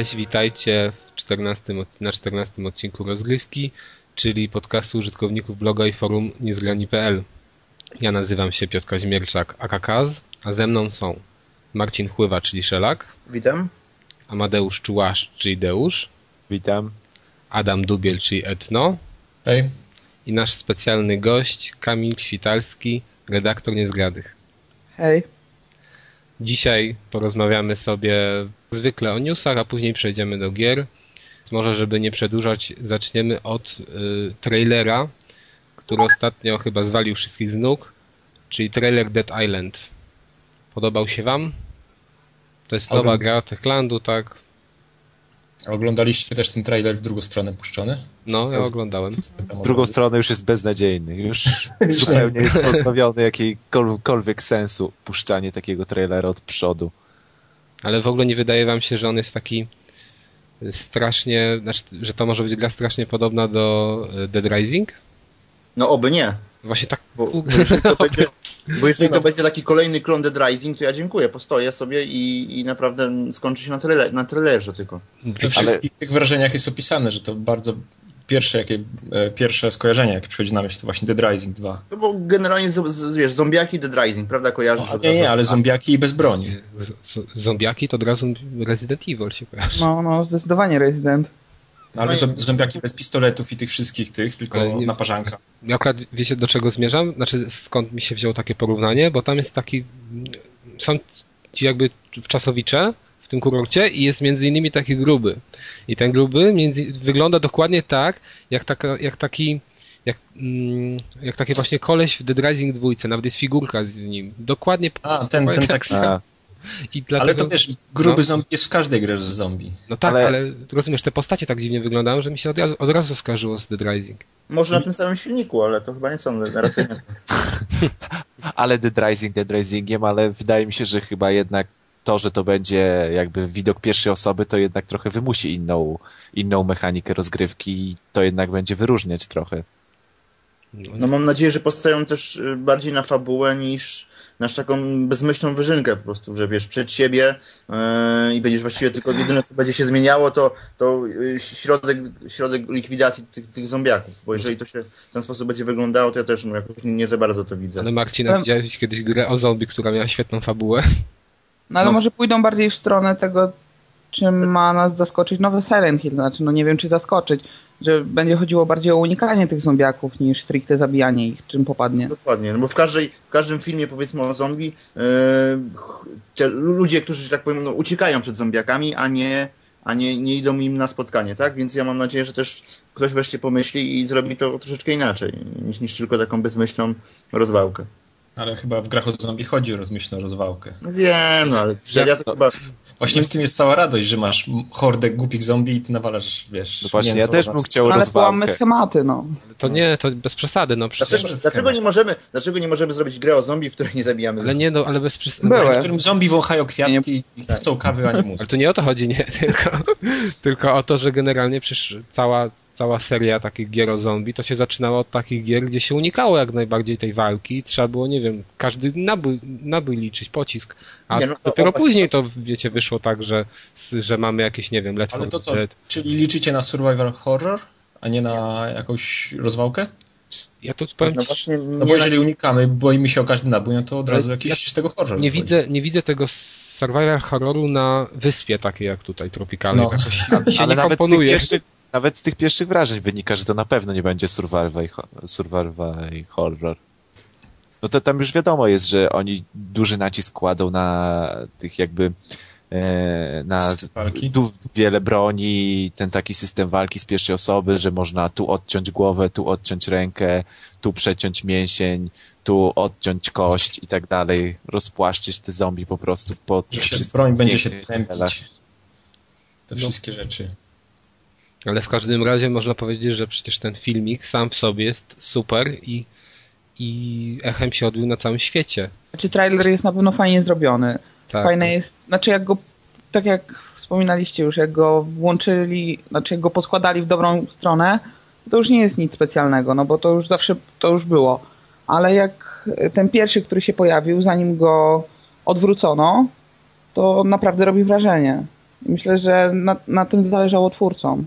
Cześć, witajcie w 14, na 14 odcinku rozgrywki, czyli podcastu użytkowników bloga i forum niezgrani.pl. Ja nazywam się Piotr Kaźmierczak, akakaz, a ze mną są Marcin Chływa, czyli Szelak. Witam. Amadeusz Czułasz, czyli Deusz. Witam. Adam Dubiel, czyli Etno. Hej. I nasz specjalny gość, Kamil Świtalski, redaktor Niezgradych. Hej. Dzisiaj porozmawiamy sobie zwykle o newsach, a później przejdziemy do gier. Może, żeby nie przedłużać, zaczniemy od y, trailera, który ostatnio chyba zwalił wszystkich z nóg, czyli trailer Dead Island. Podobał się wam? To jest nowa Ogląd- gra Techlandu, tak? A Oglądaliście też ten trailer w drugą stronę puszczony? No, ja oglądałem. W drugą stronę już jest beznadziejny. Już zupełnie jest pozbawiony jakiejkolwiek sensu puszczanie takiego trailera od przodu. Ale w ogóle nie wydaje wam się, że on jest taki strasznie, znaczy, że to może być gra strasznie podobna do y, Dead Rising? No oby nie. Właśnie tak. Bo, bo jeżeli, to będzie, bo jeżeli to będzie taki kolejny klon Dead Rising, to ja dziękuję, postoję sobie i, i naprawdę skończy się na, trailer, na trailerze tylko. We wszystkich tych wrażeniach jest opisane, że to bardzo pierwsze, jakie, e, pierwsze skojarzenie, jakie przychodzi na myśl, to właśnie Dead Rising 2. No bo generalnie, z, z, wiesz, zombiaki Dead Rising, prawda, kojarzysz? No, nie, nie, ale zombiaki i bez broni. Z- z- Zombiaki to od razu Resident Evil się kojarzy. No, no, zdecydowanie Resident. No, ale zom- zombiaki bez pistoletów i tych wszystkich tych, tylko nie- na parzanka. Ja akurat wiecie do czego zmierzam? Znaczy skąd mi się wzięło takie porównanie? Bo tam jest taki. Są ci jakby wczasowicze w tym kurorcie i jest między innymi taki gruby. I ten gruby między, wygląda dokładnie tak, jak, taka, jak taki. Jak, mm, jak taki właśnie koleś w Dead Rising 2, nawet jest figurka z nim. Dokładnie. A, ten, ten tak. I dlatego, Ale to wiesz, gruby no. zombie jest w każdej grze z zombie. No tak, ale... ale- rozumiesz, te postacie tak dziwnie wyglądają, że mi się od razu, od razu skarżyło z Dead Rising. Może na tym samym silniku, ale to chyba nie są raczej nie. ale Dead Rising Dead Risingiem, ale wydaje mi się, że chyba jednak to, że to będzie jakby widok pierwszej osoby, to jednak trochę wymusi inną, inną mechanikę rozgrywki i to jednak będzie wyróżniać trochę. No mam nadzieję, że postają też y, bardziej na fabułę niż na taką bezmyślną wyżynkę po prostu, że wiesz, przed siebie yy, i będziesz właściwie tylko jedyne co będzie się zmieniało to, to y, środek, środek likwidacji tych, tych zombiaków, bo jeżeli to się w ten sposób będzie wyglądało, to ja też no, jakoś nie, nie za bardzo to widzę. Ale Marcina, Ale- widziałeś kiedyś grę o zombie, która miała świetną fabułę? No ale No. może pójdą bardziej w stronę tego, czym ma nas zaskoczyć nowy Silent Hill. Znaczy, no nie wiem, czy zaskoczyć, że będzie chodziło bardziej o unikanie tych zombiaków niż stricte zabijanie ich, czym popadnie. Dokładnie, no bo w, każdej, w każdym filmie powiedzmy o zombie yy, ludzie, którzy, że tak powiem, no, uciekają przed zombiakami, a nie, a nie, nie idą im na spotkanie, tak? Więc ja mam nadzieję, że też ktoś wreszcie pomyśli i zrobi to troszeczkę inaczej, niż, niż tylko taką bezmyślną rozwałkę. Ale chyba w grach o zombie chodzi o rozmyślną rozwałkę. Wiem, no ale ja, ja to chyba... Właśnie w tym jest cała radość, że masz hordę głupich zombie i ty nawalasz, wiesz... No właśnie, ja też na- bym chciał No, ale połammy schematy, no. To nie, to bez przesady, no przecież. Dlaczego, dlaczego, nie możemy, dlaczego nie możemy zrobić grę o zombie, w której nie zabijamy Ale nie, no, ale bez przesady. W którym zombie wąchają kwiatki i chcą kawy, a nie mózg. Ale tu nie o to chodzi, nie, tylko, tylko o to, że generalnie przecież cała, cała seria takich gier o zombie to się zaczynało od takich gier, gdzie się unikało jak najbardziej tej walki i trzeba było, nie wiem, każdy nabój, nabój liczyć, pocisk. A Nie, no to dopiero później to, wiecie, wyszło tak, że, że mamy jakieś, nie wiem, Left Ale 4 to co, Dead. czyli liczycie na survival horror, a nie na jakąś rozwałkę? Ja tu powiem No ci, właśnie, No nie bo jeżeli unikamy, boimy się o każdy nabój, no to od Ale razu jakiś ja z tego horror. nie widzę, nie widzę tego survival horroru na wyspie takiej jak tutaj, tropikalnej. No. Tak Ale nie nawet z, tych komponuje. pierwszych, nawet z tych pierwszych wrażeń wynika, że to na pewno nie będzie survival, survival horror. No to tam już wiadomo jest, że oni duży nacisk kładą na tych jakby e, na tu wiele broni, ten taki system walki z pierwszej osoby, że można tu odciąć głowę, tu odciąć rękę, tu przeciąć mięsień, tu odciąć kość i tak dalej, rozpłaszczyć te zombie po prostu po broń będzie się tępić. Te wszystkie rzeczy. Ale w każdym razie można powiedzieć, że przecież ten filmik sam w sobie jest super i, i echem się odbił na całym świecie. Znaczy, trailer jest na pewno fajnie zrobiony. Tak. Fajne jest, znaczy jak go, tak jak wspominaliście już, jak go włączyli, znaczy jak go poskładali w dobrą stronę, to już nie jest nic specjalnego, no bo to już zawsze, to już było. Ale jak ten pierwszy, który się pojawił, zanim go odwrócono, to naprawdę robi wrażenie. Myślę, że na, na tym zależało twórcom.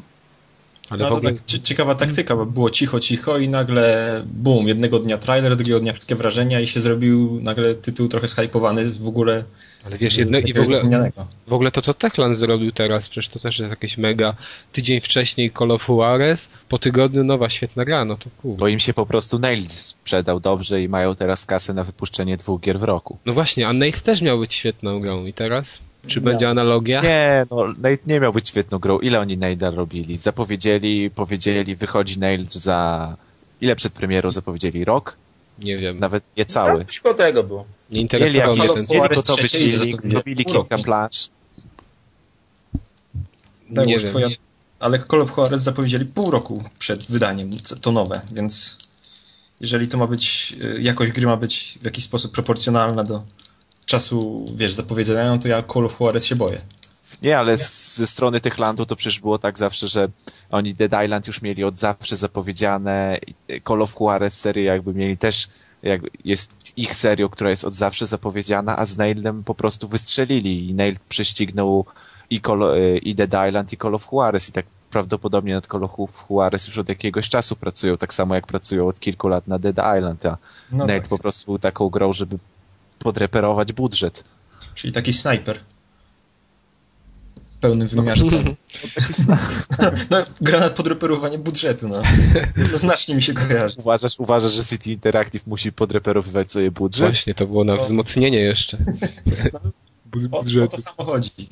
Ale no to ogóle... tak ciekawa taktyka, bo było cicho, cicho i nagle bum, jednego dnia trailer, drugiego dnia wszystkie wrażenia i się zrobił nagle tytuł trochę shypowany z w ogóle ale wiesz, jedno, i w ogóle, w ogóle to, co Techland zrobił teraz, przecież to też jest jakieś mega. Tydzień wcześniej Call of Juarez, po tygodniu nowa świetna gra, no to cool. Bo im się po prostu Nail sprzedał dobrze i mają teraz kasę na wypuszczenie dwóch gier w roku. No właśnie, a Nail też miał być świetną grą i teraz? Czy no. będzie analogia? Nie, no Nate nie miał być świetną grą. Ile oni Naila robili? Zapowiedzieli, powiedzieli, wychodzi Nail za... Ile przed premierą zapowiedzieli? Rok? Nie wiem. Nawet nie cały. Tak, coś tego było. Nie interesował mnie ten Mieli gotowy silnik, zrobili kilka plansz. Nie wiem. Twoja... Ale Call of Juarez zapowiedzieli pół roku przed wydaniem, to nowe, więc jeżeli to ma być, y, jakość gry ma być w jakiś sposób proporcjonalna do czasu, wiesz, zapowiedzenia, to ja Call of Juarez się boję. Nie, ale z, ze strony tych landów to przecież było tak zawsze, że oni Dead Island już mieli od zawsze zapowiedziane, Call of Juarez serię jakby mieli też, jakby jest ich serią, która jest od zawsze zapowiedziana, a z Nailem po prostu wystrzelili i Nail prześcignął i, Call, i Dead Island i Call of Juarez i tak prawdopodobnie nad Call of Juarez już od jakiegoś czasu pracują, tak samo jak pracują od kilku lat na Dead Island, a no Nail tak. po prostu był taką grą, żeby podreperować budżet. Czyli taki snajper pełnym wymiarze ceny. No, granat pod reperowanie budżetu, no. To znacznie mi się kojarzy. Uważasz, uważasz, że City Interactive musi podreperowywać sobie budżet? Właśnie, to było na no. wzmocnienie jeszcze. No, budżetu. O, o to samo chodzi.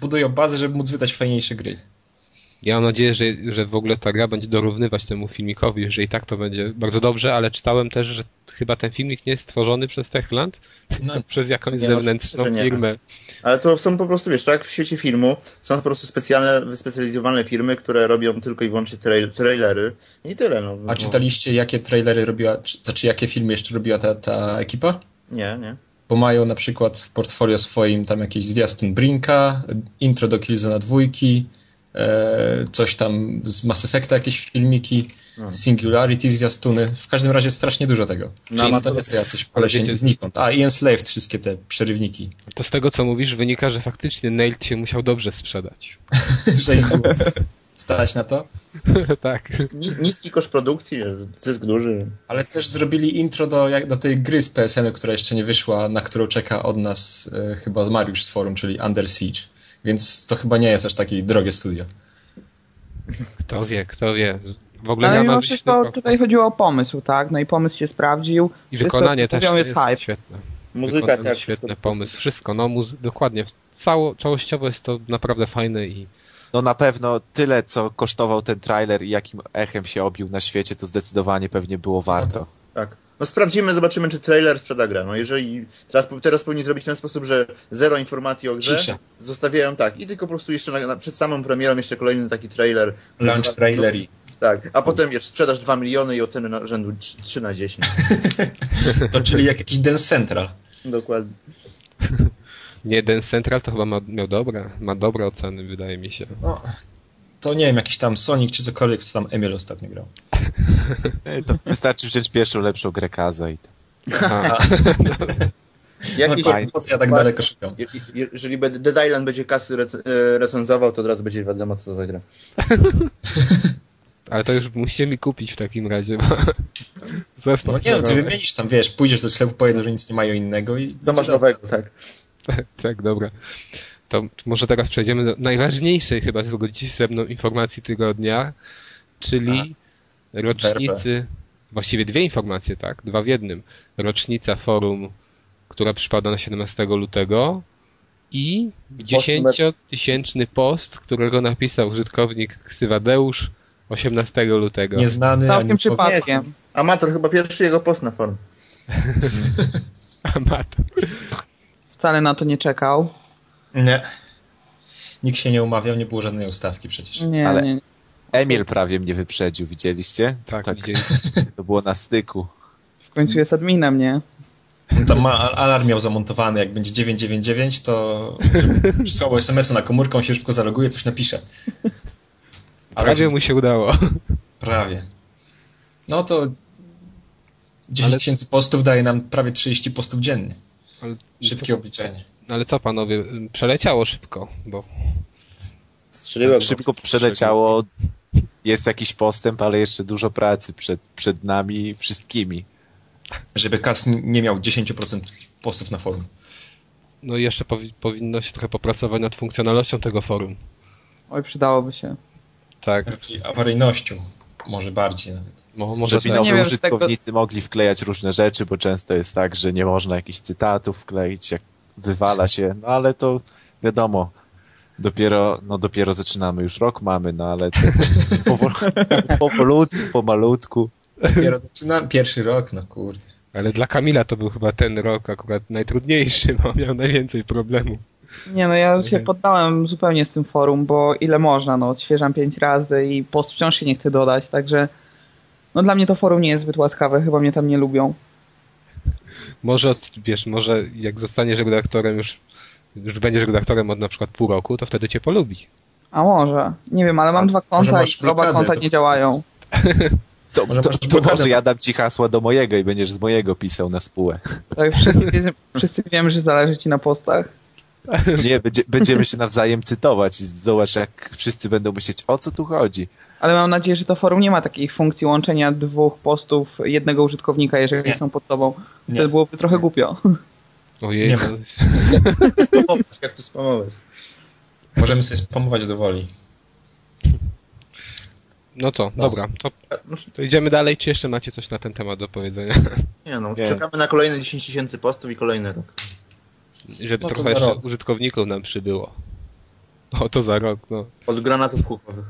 Budują bazę, żeby móc wydać fajniejsze gry. Ja mam nadzieję, że, że w ogóle ta gra będzie dorównywać temu filmikowi, że i tak to będzie bardzo dobrze, ale czytałem też, że chyba ten filmik nie jest stworzony przez Techland, no, przez jakąś nie, zewnętrzną no, firmę. Ale to są po prostu, wiesz, tak w świecie filmu są po prostu specjalne, wyspecjalizowane firmy, które robią tylko i wyłącznie trail, trailery i tyle. No. A czytaliście, jakie trailery robiła, czy, znaczy jakie filmy jeszcze robiła ta, ta ekipa? Nie, nie bo mają na przykład w portfolio swoim tam jakiś zwiastun Brinka, intro do Killzona dwójki, coś tam z Mass Effecta, jakieś filmiki, no. Singularity, zwiastuny. W każdym razie strasznie dużo tego. No, Czyli to jest jacyś kolesień znikąd. A i Enslaved, wszystkie te przerywniki. To z tego, co mówisz, wynika, że faktycznie Nailed się musiał dobrze sprzedać. że im było stać na to? tak. Niski koszt produkcji, zysk duży. Ale też zrobili intro do, jak, do tej gry z PSN-u, która jeszcze nie wyszła, na którą czeka od nas e, chyba Mariusz z forum, czyli Under Siege. Więc to chyba nie jest aż takie drogie studio. Kto wie, kto wie. W ogóle Ale mimo wszystko tylko... tutaj chodziło o pomysł, tak? No i pomysł się sprawdził. I wykonanie też jest, jest hype. świetne. Muzyka też. Świetny pomysł. Wszystko, no muzy- dokładnie. Cało, całościowo jest to naprawdę fajne i no na pewno tyle, co kosztował ten trailer i jakim echem się obił na świecie, to zdecydowanie pewnie było warto. Tak. No sprawdzimy, zobaczymy, czy trailer sprzeda grę. No jeżeli teraz, teraz powinni zrobić w ten sposób, że zero informacji o grze Cisza. zostawiają tak i tylko po prostu jeszcze na, na, przed samą premierą jeszcze kolejny taki trailer. Launch traileri. Tak, a potem wiesz, sprzedaż 2 miliony i oceny na, rzędu 3 na 10. to czyli jak jakiś Dance Central. Dokładnie. Nie, Dance Central to chyba ma, miał dobre, ma dobre oceny, wydaje mi się. No, to nie wiem, jakiś tam Sonic czy cokolwiek, co tam Emil ostatnio grał. to wystarczy wziąć pierwszą, lepszą grę Kaza i to. Jakiś, no, po co ja tak daleko szukam? Jeżeli Dead Island będzie kasy rec e, recenzował, to od razu będzie wiadomo, co to za gra. Ale to już musicie mi kupić w takim razie, bo zespół. No nie, no, ty wymienisz tam, wiesz, pójdziesz do sklepu, powiedzą, że nic nie mają innego i... Co masz nowego, tak. tak, dobra. To może teraz przejdziemy do najważniejszej chyba zgodzicie się ze mną informacji tygodnia, czyli A, rocznicy, właściwie dwie informacje, tak? Dwa w jednym. Rocznica forum, która przypada na 17 lutego i 10-tysięczny post, którego napisał użytkownik Ksywadeusz 18 lutego. Nieznany Całkiem przypadkiem. Amator, chyba pierwszy jego post na forum. Amator. Wcale na to nie czekał. Nie. Nikt się nie umawiał, nie było żadnej ustawki przecież. Nie, Ale nie. Emil prawie mnie wyprzedził, widzieliście? Tak, tak. To było na styku. W końcu jest adminem, nie? Tam ma alarm miał zamontowany, jak będzie 999, to przysłał SMS-a na komórkę, on się szybko zaloguje, coś napisze. Ale prawie mu się udało. Prawie. No to 10 tysięcy postów daje nam prawie 30 postów dziennie. Ale Szybkie obliczenie. Ale co panowie, przeleciało szybko, bo... Strzeliłem Szybko przeleciało, jest jakiś postęp, ale jeszcze dużo pracy przed, przed nami wszystkimi. Żeby Kas nie miał 10% postów na forum. No i jeszcze powi powinno się trochę popracować nad funkcjonalnością tego forum. Oj, przydałoby się. Tak. Raczej awaryjnością. Może bardziej nawet. Mo może Żeby tak. nowi użytkownicy mogli wklejać różne rzeczy, bo często jest tak, że nie można jakichś cytatów wkleić, jak wywala się, no ale to wiadomo, dopiero, no dopiero zaczynamy, już rok mamy, no ale to, powol- powolutku, pomalutku. Dopiero zaczyna pierwszy rok, no kurde. Ale dla Kamila to był chyba ten rok akurat najtrudniejszy, bo miał najwięcej problemów. Nie no, ja się poddałem zupełnie z tym forum, bo ile można, no odświeżam pięć razy i post wciąż się nie chcę dodać, także no dla mnie to forum nie jest zbyt łaskawe, chyba mnie tam nie lubią. Może, wiesz, może jak zostaniesz redaktorem już, już będziesz redaktorem od na przykład pół roku, to wtedy cię polubi. A może, nie wiem, ale mam A dwa konta i oba konta to- nie działają. To, Może to, to blokadę. może ja dam ci hasła do mojego i będziesz z mojego pisał na spółę. Tak, wszyscy, wiemy, wszyscy wiemy, że zależy ci na postach. Nie, będzie, będziemy się nawzajem cytować i zobacz, jak wszyscy będą myśleć, o co tu chodzi. Ale mam nadzieję, że to forum nie ma takiej funkcji łączenia dwóch postów jednego użytkownika, jeżeli Nie. są pod tobą. Nie. Wtedy byłoby trochę głupio. Ojej, Nie Spamować, jak to spamować. Możemy sobie spamować do woli. no co, No. dobra, to, to idziemy dalej, czy jeszcze macie coś na ten temat do powiedzenia? nie no, Nie. czekamy na kolejne 10 tysięcy postów i kolejny rok. Żeby No to trochę jeszcze rok. użytkowników nam przybyło. O, to za rok, no. Od granatów hukowych.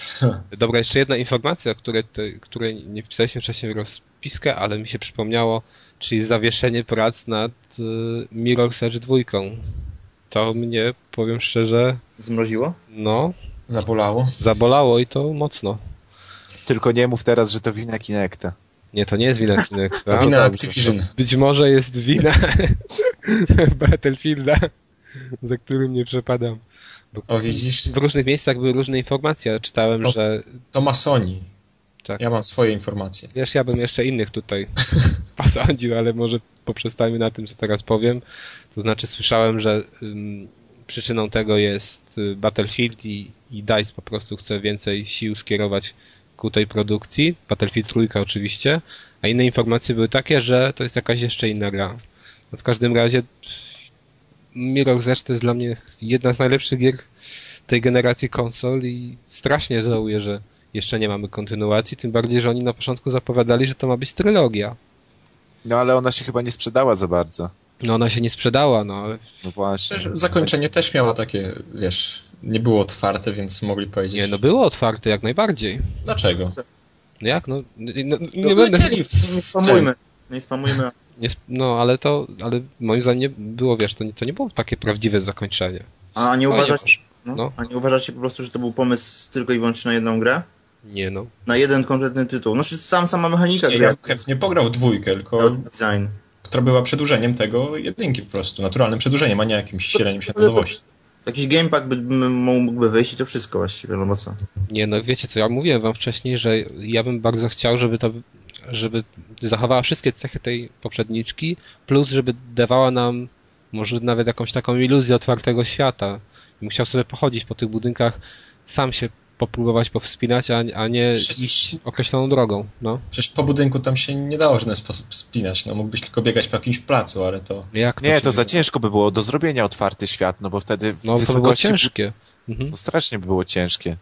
Dobra, jeszcze jedna informacja, której, te, której nie wpisaliśmy wcześniej w rozpiskę, ale mi się przypomniało, czyli zawieszenie prac nad y, Mirror's Edge 2. To mnie, powiem szczerze, Zmroziło? no, Zabolało. zabolało i to mocno. Tylko nie mów teraz, że to wina Kinecta. Nie, to nie jest wina Kinecta. To wina Activision. Być może jest wina Battlefielda, za którym nie przepadam. O, widzisz? W różnych miejscach były różne informacje. Czytałem, No. że To ma Sony. Tak. Ja mam swoje informacje. Wiesz, ja bym jeszcze innych tutaj posądził, ale może poprzestańmy na tym, co teraz powiem. To znaczy słyszałem, że ym, przyczyną tego jest y, Battlefield i, i DICE po prostu chce więcej sił skierować ku tej produkcji. Battlefield trójka oczywiście. A inne informacje były takie, że to jest jakaś jeszcze inna gra. No w każdym razie Mirror's Edge to jest dla mnie jedna z najlepszych gier tej generacji konsol i strasznie żałuję, że jeszcze nie mamy kontynuacji, tym bardziej, że oni na początku zapowiadali, że to ma być trylogia. No ale ona się chyba nie sprzedała za bardzo. No ona się nie sprzedała, no ale No właśnie. Też zakończenie też miało takie, wiesz, nie było otwarte, więc mogli powiedzieć. nie, no było otwarte jak najbardziej. Dlaczego? No jak, no, no nie No, będę... w- Nie spamujmy. Nie spamujmy. Nie, sp- no ale to, ale moim zdaniem nie było, wiesz, to nie, to nie było takie prawdziwe zakończenie. A nie uważacie, no, No. a nie uważacie po prostu, że to był pomysł tylko i wyłącznie na jedną grę? Nie no. Na jeden konkretny tytuł. No, sam sama mechanika Nie, ja chętnie pograł dwójkę, tylko design. która była przedłużeniem tego jedynki po prostu, naturalnym przedłużeniem, a nie jakimś sieleniem się na nowości. Jakiś gamepack by, by, mógłby wyjść i to wszystko właściwie, no bo co? Nie no, wiecie co, ja mówiłem wam wcześniej, że ja bym bardzo chciał, żeby to, żeby zachowała wszystkie cechy tej poprzedniczki, plus żeby dawała nam może nawet jakąś taką iluzję otwartego świata. Bym chciał sobie pochodzić po tych budynkach, sam się popróbować powspinać, a, a nie Przecież- iść określoną drogą, no. Przecież po budynku tam się nie dało w żaden sposób spinać, no mógłbyś tylko biegać po jakimś placu, ale to... Jak to Nie, to za ciężko by było do zrobienia otwarty świat, no bo wtedy No to by było wysokości... ciężkie. Mhm. No strasznie by było ciężkie.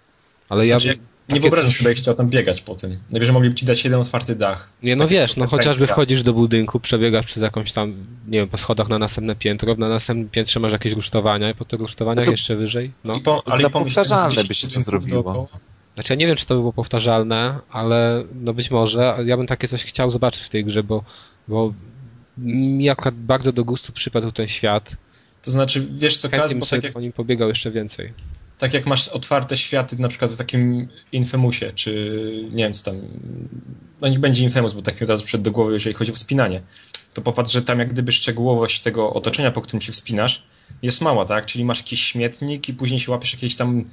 Ale ja Znaczy, bym, Nie wyobrażam sobie, jak chciał tam biegać po tym. Najwyżej mogliby ci dać jeden otwarty dach. Nie, no Takie wiesz, no chociażby wchodzisz do budynku, przebiegasz przez jakąś tam, nie wiem, po schodach na następne piętro, na następnym piętrze masz jakieś rusztowania i po tych rusztowaniach No to- jeszcze wyżej, no. I po, ale powtarzalne 10 by się to zrobiło. dookoła. Znaczy ja nie wiem, czy to by było powtarzalne, ale no być może, ja bym takie coś chciał zobaczyć w tej grze, bo, bo mi akurat bardzo do gustu przypadł ten świat. To znaczy, wiesz co, Kaz, bo tak jak, po nim pobiegał jeszcze więcej. Tak jak masz otwarte światy na przykład w takim Infamousie, czy nie wiem co tam, no niech będzie Infamous, bo tak mi od razu przed do głowy, jeżeli chodzi o wspinanie, to popatrz, że tam jak gdyby szczegółowość tego otoczenia, po którym się wspinasz, jest mała, tak? Czyli masz jakiś śmietnik i później się łapiesz jakieś tam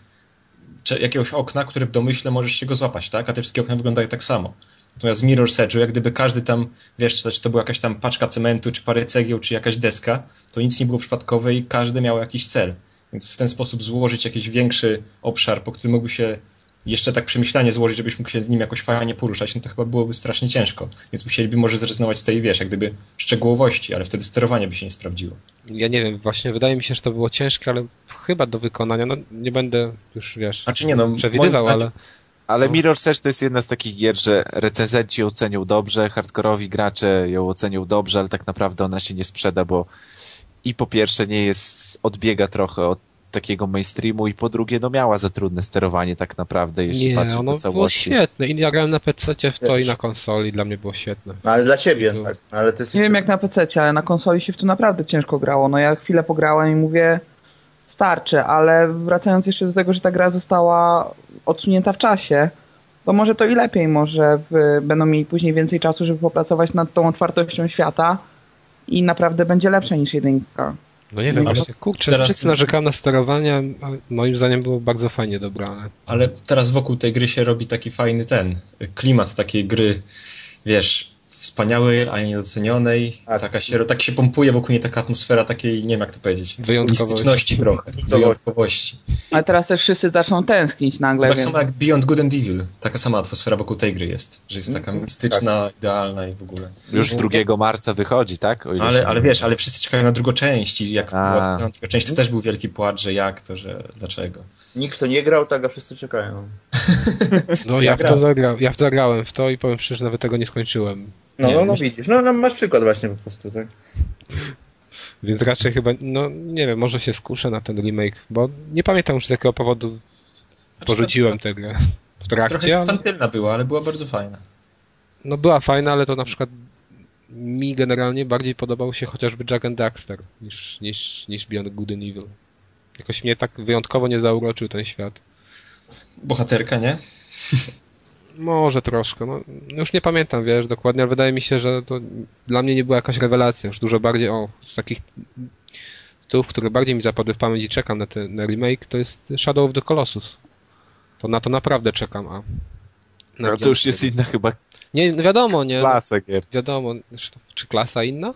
jakiegoś okna, które w domyśle możesz się go złapać, tak? A te wszystkie okna wyglądają tak samo. Natomiast w Mirror's Edge'u, jak gdyby każdy tam, wiesz, czy to była jakaś tam paczka cementu, czy parę cegieł, czy jakaś deska, to nic nie było przypadkowe i każdy miał jakiś cel. Więc w ten sposób złożyć jakiś większy obszar, po którym mógłby się jeszcze tak przemyślanie złożyć, żebyś mógł się z nim jakoś fajnie poruszać, no to chyba byłoby strasznie ciężko. Więc musieliby może zrezygnować z tej, wiesz, jak gdyby szczegółowości, ale wtedy sterowanie by się nie sprawdziło. Ja nie wiem, właśnie wydaje mi się, że to było ciężkie, ale chyba do wykonania, no nie będę już, wiesz, znaczy nie, no, przewidywał, zdaniem, ale... Ale no. Mirror's Edge to jest jedna z takich gier, że recenzenci ją ocenią dobrze, hardkorowi gracze ją ocenią dobrze, ale tak naprawdę ona się nie sprzeda, bo i po pierwsze nie jest, odbiega trochę od takiego mainstreamu i po drugie no miała za trudne sterowanie tak naprawdę, jeśli nie, patrzeć ono na całości. było świetne. I ja grałem na PC w to i na konsoli, dla mnie było świetne. No, ale dla ciebie, no. tak. Ale ty nie wiem jak na PC, ale na konsoli się w to naprawdę ciężko grało. No ja chwilę pograłem i mówię starczy, ale wracając jeszcze do tego, że ta gra została odsunięta w czasie, to może to i lepiej, może w, będą mieli później więcej czasu, żeby popracować nad tą otwartością świata i naprawdę będzie lepsza niż jedynka. No nie wiem, właśnie, kurczę, teraz... wszyscy narzekałem na sterowanie, a moim zdaniem było bardzo fajnie dobrane. Ale teraz wokół tej gry się robi taki fajny ten, klimat takiej gry, wiesz, wspaniałej, a niedocenionej. A, taka się, tak się pompuje wokół niej taka atmosfera takiej, nie wiem jak to powiedzieć, wyjątkowości trochę, wyjątkowości. Ale teraz też wszyscy zaczną tęsknić nagle. To tak samo jak Beyond Good and Evil. Taka sama atmosfera wokół tej gry jest, że jest taka mistyczna, tak. idealna i w ogóle. Już 2 marca wychodzi, tak? ale, ale wiesz, ale wszyscy czekają na drugą część i jak a. była druga część, to też był wielki płacz, że jak to, że dlaczego. Nikt to nie grał, tak a wszyscy czekają. No ja, w to zagrałem, ja zagrałem w to i powiem szczerze, nawet tego nie skończyłem. No, no, no widzisz, no, no masz przykład właśnie po prostu, tak? Więc raczej chyba, no nie wiem, może się skuszę na ten remake, bo nie pamiętam już z jakiego powodu znaczy, porzuciłem tę grę w trakcie. Trochę infantylna ale... była, ale była bardzo fajna. No była fajna, ale to na przykład mi generalnie bardziej podobał się chociażby Jack and Daxter niż, niż, niż Beyond Good and Evil. Jakoś mnie tak wyjątkowo nie zauroczył ten świat. Bohaterka, nie? Może troszkę. No, już nie pamiętam, wiesz, dokładnie, ale wydaje mi się, że to dla mnie nie była jakaś rewelacja. Już dużo bardziej, o, z takich tytułów, które bardziej mi zapadły w pamięć i czekam na ten na remake, to jest Shadow of the Colossus. To na to naprawdę czekam, a... No to już jest inna chyba nie, no wiadomo, nie. Klasa gier. Wiadomo, czy klasa inna?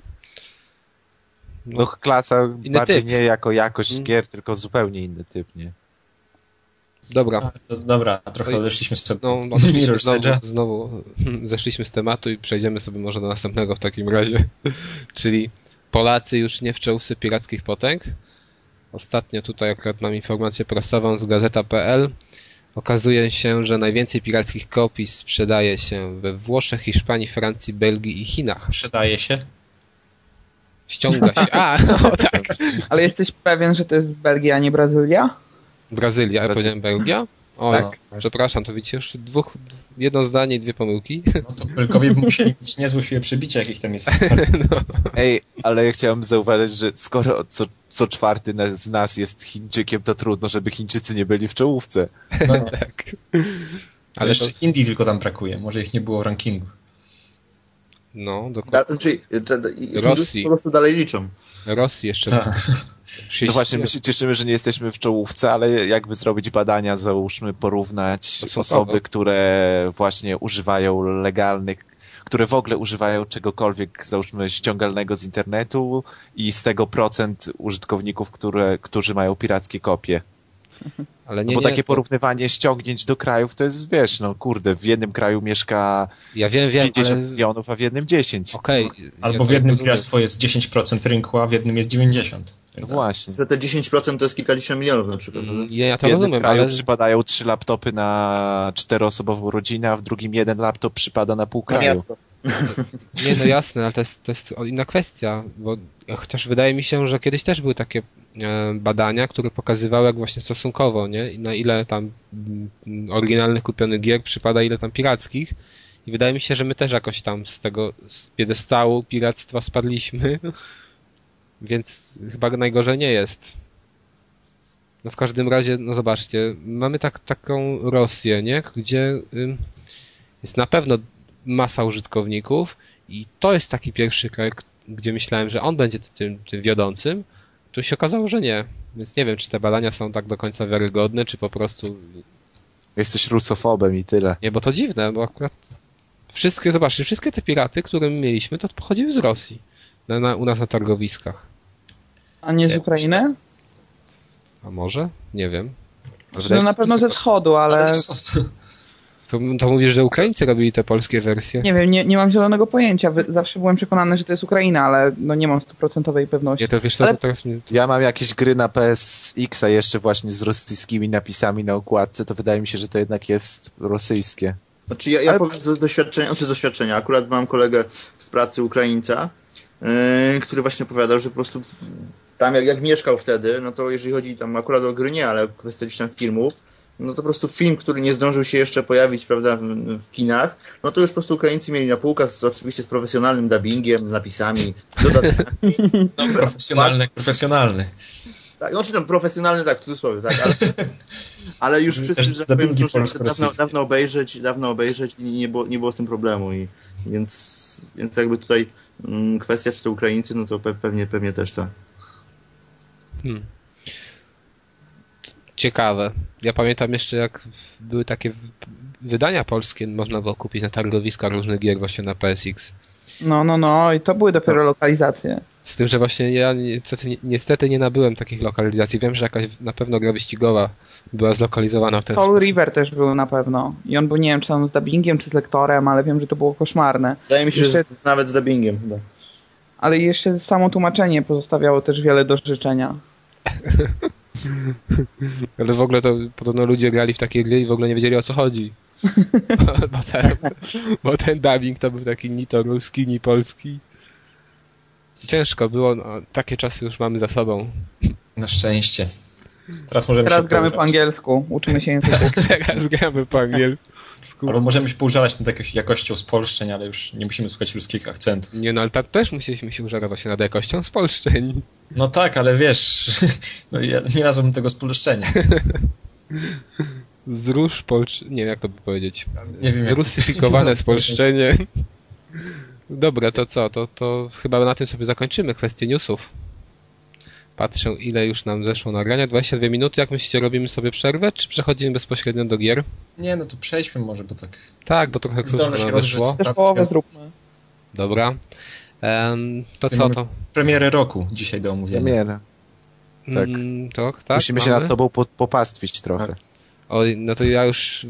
No, no klasa bardziej typ. nie jako jakość hmm. gier, tylko zupełnie inny typ, nie? Dobra. To, dobra, trochę odeszliśmy z tematu. No, znowu, znowu zeszliśmy z tematu i przejdziemy sobie może do następnego w takim razie. Czyli Polacy już nie w czołówce pirackich potęg. Ostatnio tutaj akurat mam informację prasową z gazeta.pl. Okazuje się, że najwięcej pirackich kopii sprzedaje się we Włoszech, Hiszpanii, Francji, Belgii i Chinach. Sprzedaje się? Ściąga się. A, no tak. Ale jesteś pewien, że to jest Belgia, a nie Brazylia? Brazylia, ja powiedziałem Belgia? O, tak? przepraszam, to widzicie już dwóch, jedno zdanie i dwie pomyłki. No to Belkowie musieli mieć niezłe siłę przebicia, jakich tam jest. no. Ej, ale ja chciałem zauważyć, że skoro co, co czwarty z nas jest Chińczykiem, to trudno, żeby Chińczycy nie byli w czołówce. No, no. tak. Ale jeszcze to... Indii tylko tam brakuje, może ich nie było w rankingu. No, dokładnie. Da, czyli Rosji. po prostu dalej liczą. Rosji jeszcze. Tak. No właśnie, my się cieszymy, że nie jesteśmy w czołówce, ale jakby zrobić badania, załóżmy, porównać osoby, które właśnie używają legalnych, które w ogóle używają czegokolwiek, załóżmy, ściągalnego z internetu i z tego procent użytkowników, które, którzy mają pirackie kopie. Ale nie, no bo nie, takie to... porównywanie ściągnięć do krajów to jest, wiesz, no kurde, w jednym kraju mieszka ja wiem, wiem, 50 ale... milionów, a w jednym 10. Okej. Okay. Albo ja w jednym piractwo jest 10% rynku, a w jednym jest 90%. No właśnie. Za te 10% to jest kilkadziesiąt milionów na przykład. Mm, ja, ja to w rozumiem, kraju ale... przypadają trzy laptopy na czteroosobową rodzinę, a w drugim jeden laptop przypada na pół kraju. No Nie, no jasne, ale to jest, to jest inna kwestia, bo chociaż wydaje mi się, że kiedyś też były takie e, badania, które pokazywały jak właśnie stosunkowo, nie? Na ile tam mm, oryginalnych kupionych gier przypada, ile tam pirackich. I wydaje mi się, że my też jakoś tam z tego z piedestału piractwa spadliśmy. Więc chyba najgorzej nie jest. No w każdym razie, no zobaczcie, mamy tak, taką Rosję, nie? Gdzie jest na pewno masa użytkowników i to jest taki pierwszy kraj, gdzie myślałem, że on będzie tym, tym wiodącym, to się okazało, że nie. Więc nie wiem, czy te badania są tak do końca wiarygodne, czy po prostu... Jesteś rusofobem i tyle. Nie, bo to dziwne, bo akurat wszystkie, zobaczcie, wszystkie te piraty, które my mieliśmy, to pochodziły z Rosji. Na, na, u nas na targowiskach. A nie z Ukrainy? A może? Nie wiem. No na pewno ze wschodu, ale... To, to mówisz, że Ukraińcy robili te polskie wersje? Nie wiem, nie, nie mam zielonego pojęcia. Zawsze byłem przekonany, że to jest Ukraina, ale no nie mam stuprocentowej pewności. Nie, to wiesz co, ale... to teraz mnie... Ja mam jakieś gry na PSX, a jeszcze właśnie z rosyjskimi napisami na okładce, to wydaje mi się, że to jednak jest rosyjskie. Znaczy ja, ja ale... powiem z doświadczenia, znaczy z doświadczenia, akurat mam kolegę z pracy Ukraińca, yy, który właśnie opowiadał, że po prostu tam jak, jak mieszkał wtedy, no to jeżeli chodzi tam akurat o gry nie, ale kwestia gdzieś tam filmów, no to po prostu film, który nie zdążył się jeszcze pojawić, prawda, w, w kinach, no to już po prostu Ukraińcy mieli na półkach, z, oczywiście z profesjonalnym dubbingiem, napisami, dodatkami. No, profesjonalny, profesjonalny. Tak, no czy tam profesjonalny, tak, w cudzysłowie, tak, ale, ale już wszyscy, że powiem, zdążyli dawno, dawno obejrzeć, dawno obejrzeć i nie było, nie było z tym problemu i więc, więc jakby tutaj mm, kwestia, czy to Ukraińcy, no to pewnie, pewnie też tak. Hmm ciekawe. Ja pamiętam jeszcze, jak były takie wydania polskie, można było kupić na targowiskach różnych gier właśnie na PSX. No, no, no, i to były dopiero no. lokalizacje. Z tym, że właśnie ja niestety, niestety nie nabyłem takich lokalizacji. Wiem, że jakaś na pewno gra wyścigowa była zlokalizowana w ten Soul sposób. River też był na pewno. I on był, nie wiem, czy on z dubbingiem, czy z lektorem, ale wiem, że to było koszmarne. Wydaje mi się, jeszcze... że nawet z dubbingiem chyba. Ale jeszcze samo tłumaczenie pozostawiało też wiele do życzenia. Ale w ogóle to podobno ludzie grali w takie gry i w ogóle nie wiedzieli o co chodzi. bo, ten, bo ten dubbing to był taki ni to ruski, ni polski. Ciężko było, no, takie czasy już mamy za sobą. Na szczęście. Teraz możemy Teraz gramy po angielsku, uczymy się języków. Teraz gramy po angielsku. Albo możemy się poużalać nad jakąś jakością spolszczeń, ale już nie musimy słuchać ludzkich akcentów. Nie, no ale tak też musieliśmy się użarować nad jakością spolszczeń. No tak, ale wiesz, no ja nie nazwałbym tego spolszczenia. Zrusz polsz... Nie wiem, jak to by powiedzieć. Nie wiem, Zrusyfikowane spolszczenie. Dobra, to co? To, to chyba na tym sobie zakończymy kwestię newsów. Patrzę, ile już nam zeszło nagrania. 22 minuty. Jak myślicie, robimy sobie przerwę, czy przechodzimy bezpośrednio do gier? Nie, no to przejdźmy może, bo tak... Tak, bo trochę krótko nam wyszło. Połowę zróbmy. Dobra. Um, to co to? Premierę roku dzisiaj do omówienia. Premierę. Tak. Mm, to, tak. Musimy mamy? się nad tobą popastwić trochę. Oj, no to ja już.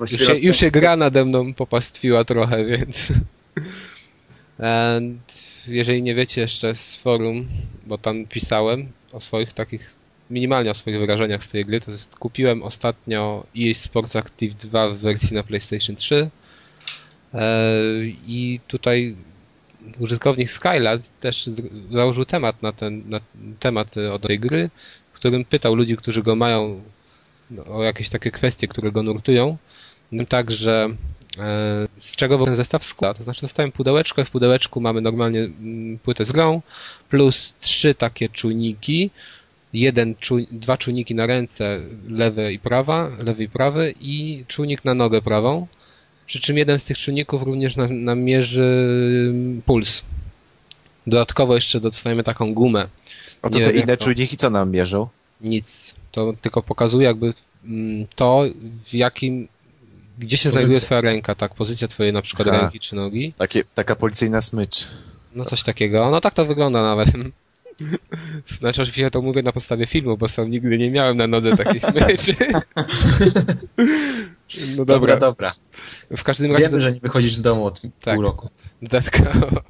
Już się, już się gra nade mną popastwiła trochę, więc. And jeżeli nie wiecie jeszcze z forum, bo tam pisałem o swoich takich, minimalnie o swoich wrażeniach z tej gry, to jest, kupiłem ostatnio EA Sports Active 2 w wersji na PlayStation 3 e, i tutaj użytkownik Skylat też założył temat na ten na temat od tej gry, w którym pytał ludzi, którzy go mają no, o jakieś takie kwestie, które go nurtują. No tak, że e, z czego ten zestaw składa. To znaczy dostałem pudełeczko w pudełeczku mamy normalnie mm, płytę z grą plus trzy takie czujniki, jeden dwa czujniki na ręce lewe i prawa, lewy i prawy i czujnik na nogę prawą. Przy czym jeden z tych czujników również namierzy mm, puls. Dodatkowo jeszcze dostajemy taką gumę. A to te inne to... czujniki co nam mierzą? Nic. To tylko pokazuje jakby mm, to, w jakim gdzie się pozycja. znajduje twoja ręka, tak? Pozycja twojej na przykład Aha. ręki czy nogi. Takie, taka policyjna smycz. No coś takiego. No tak to wygląda nawet. Znaczy oczywiście to mówię na podstawie filmu, bo sam nigdy nie miałem na nodze takiej smyczy. No dobra. dobra, dobra. W każdym razie... Wiemy, że nie wychodzisz z domu od tak. pół roku. Dodatkowo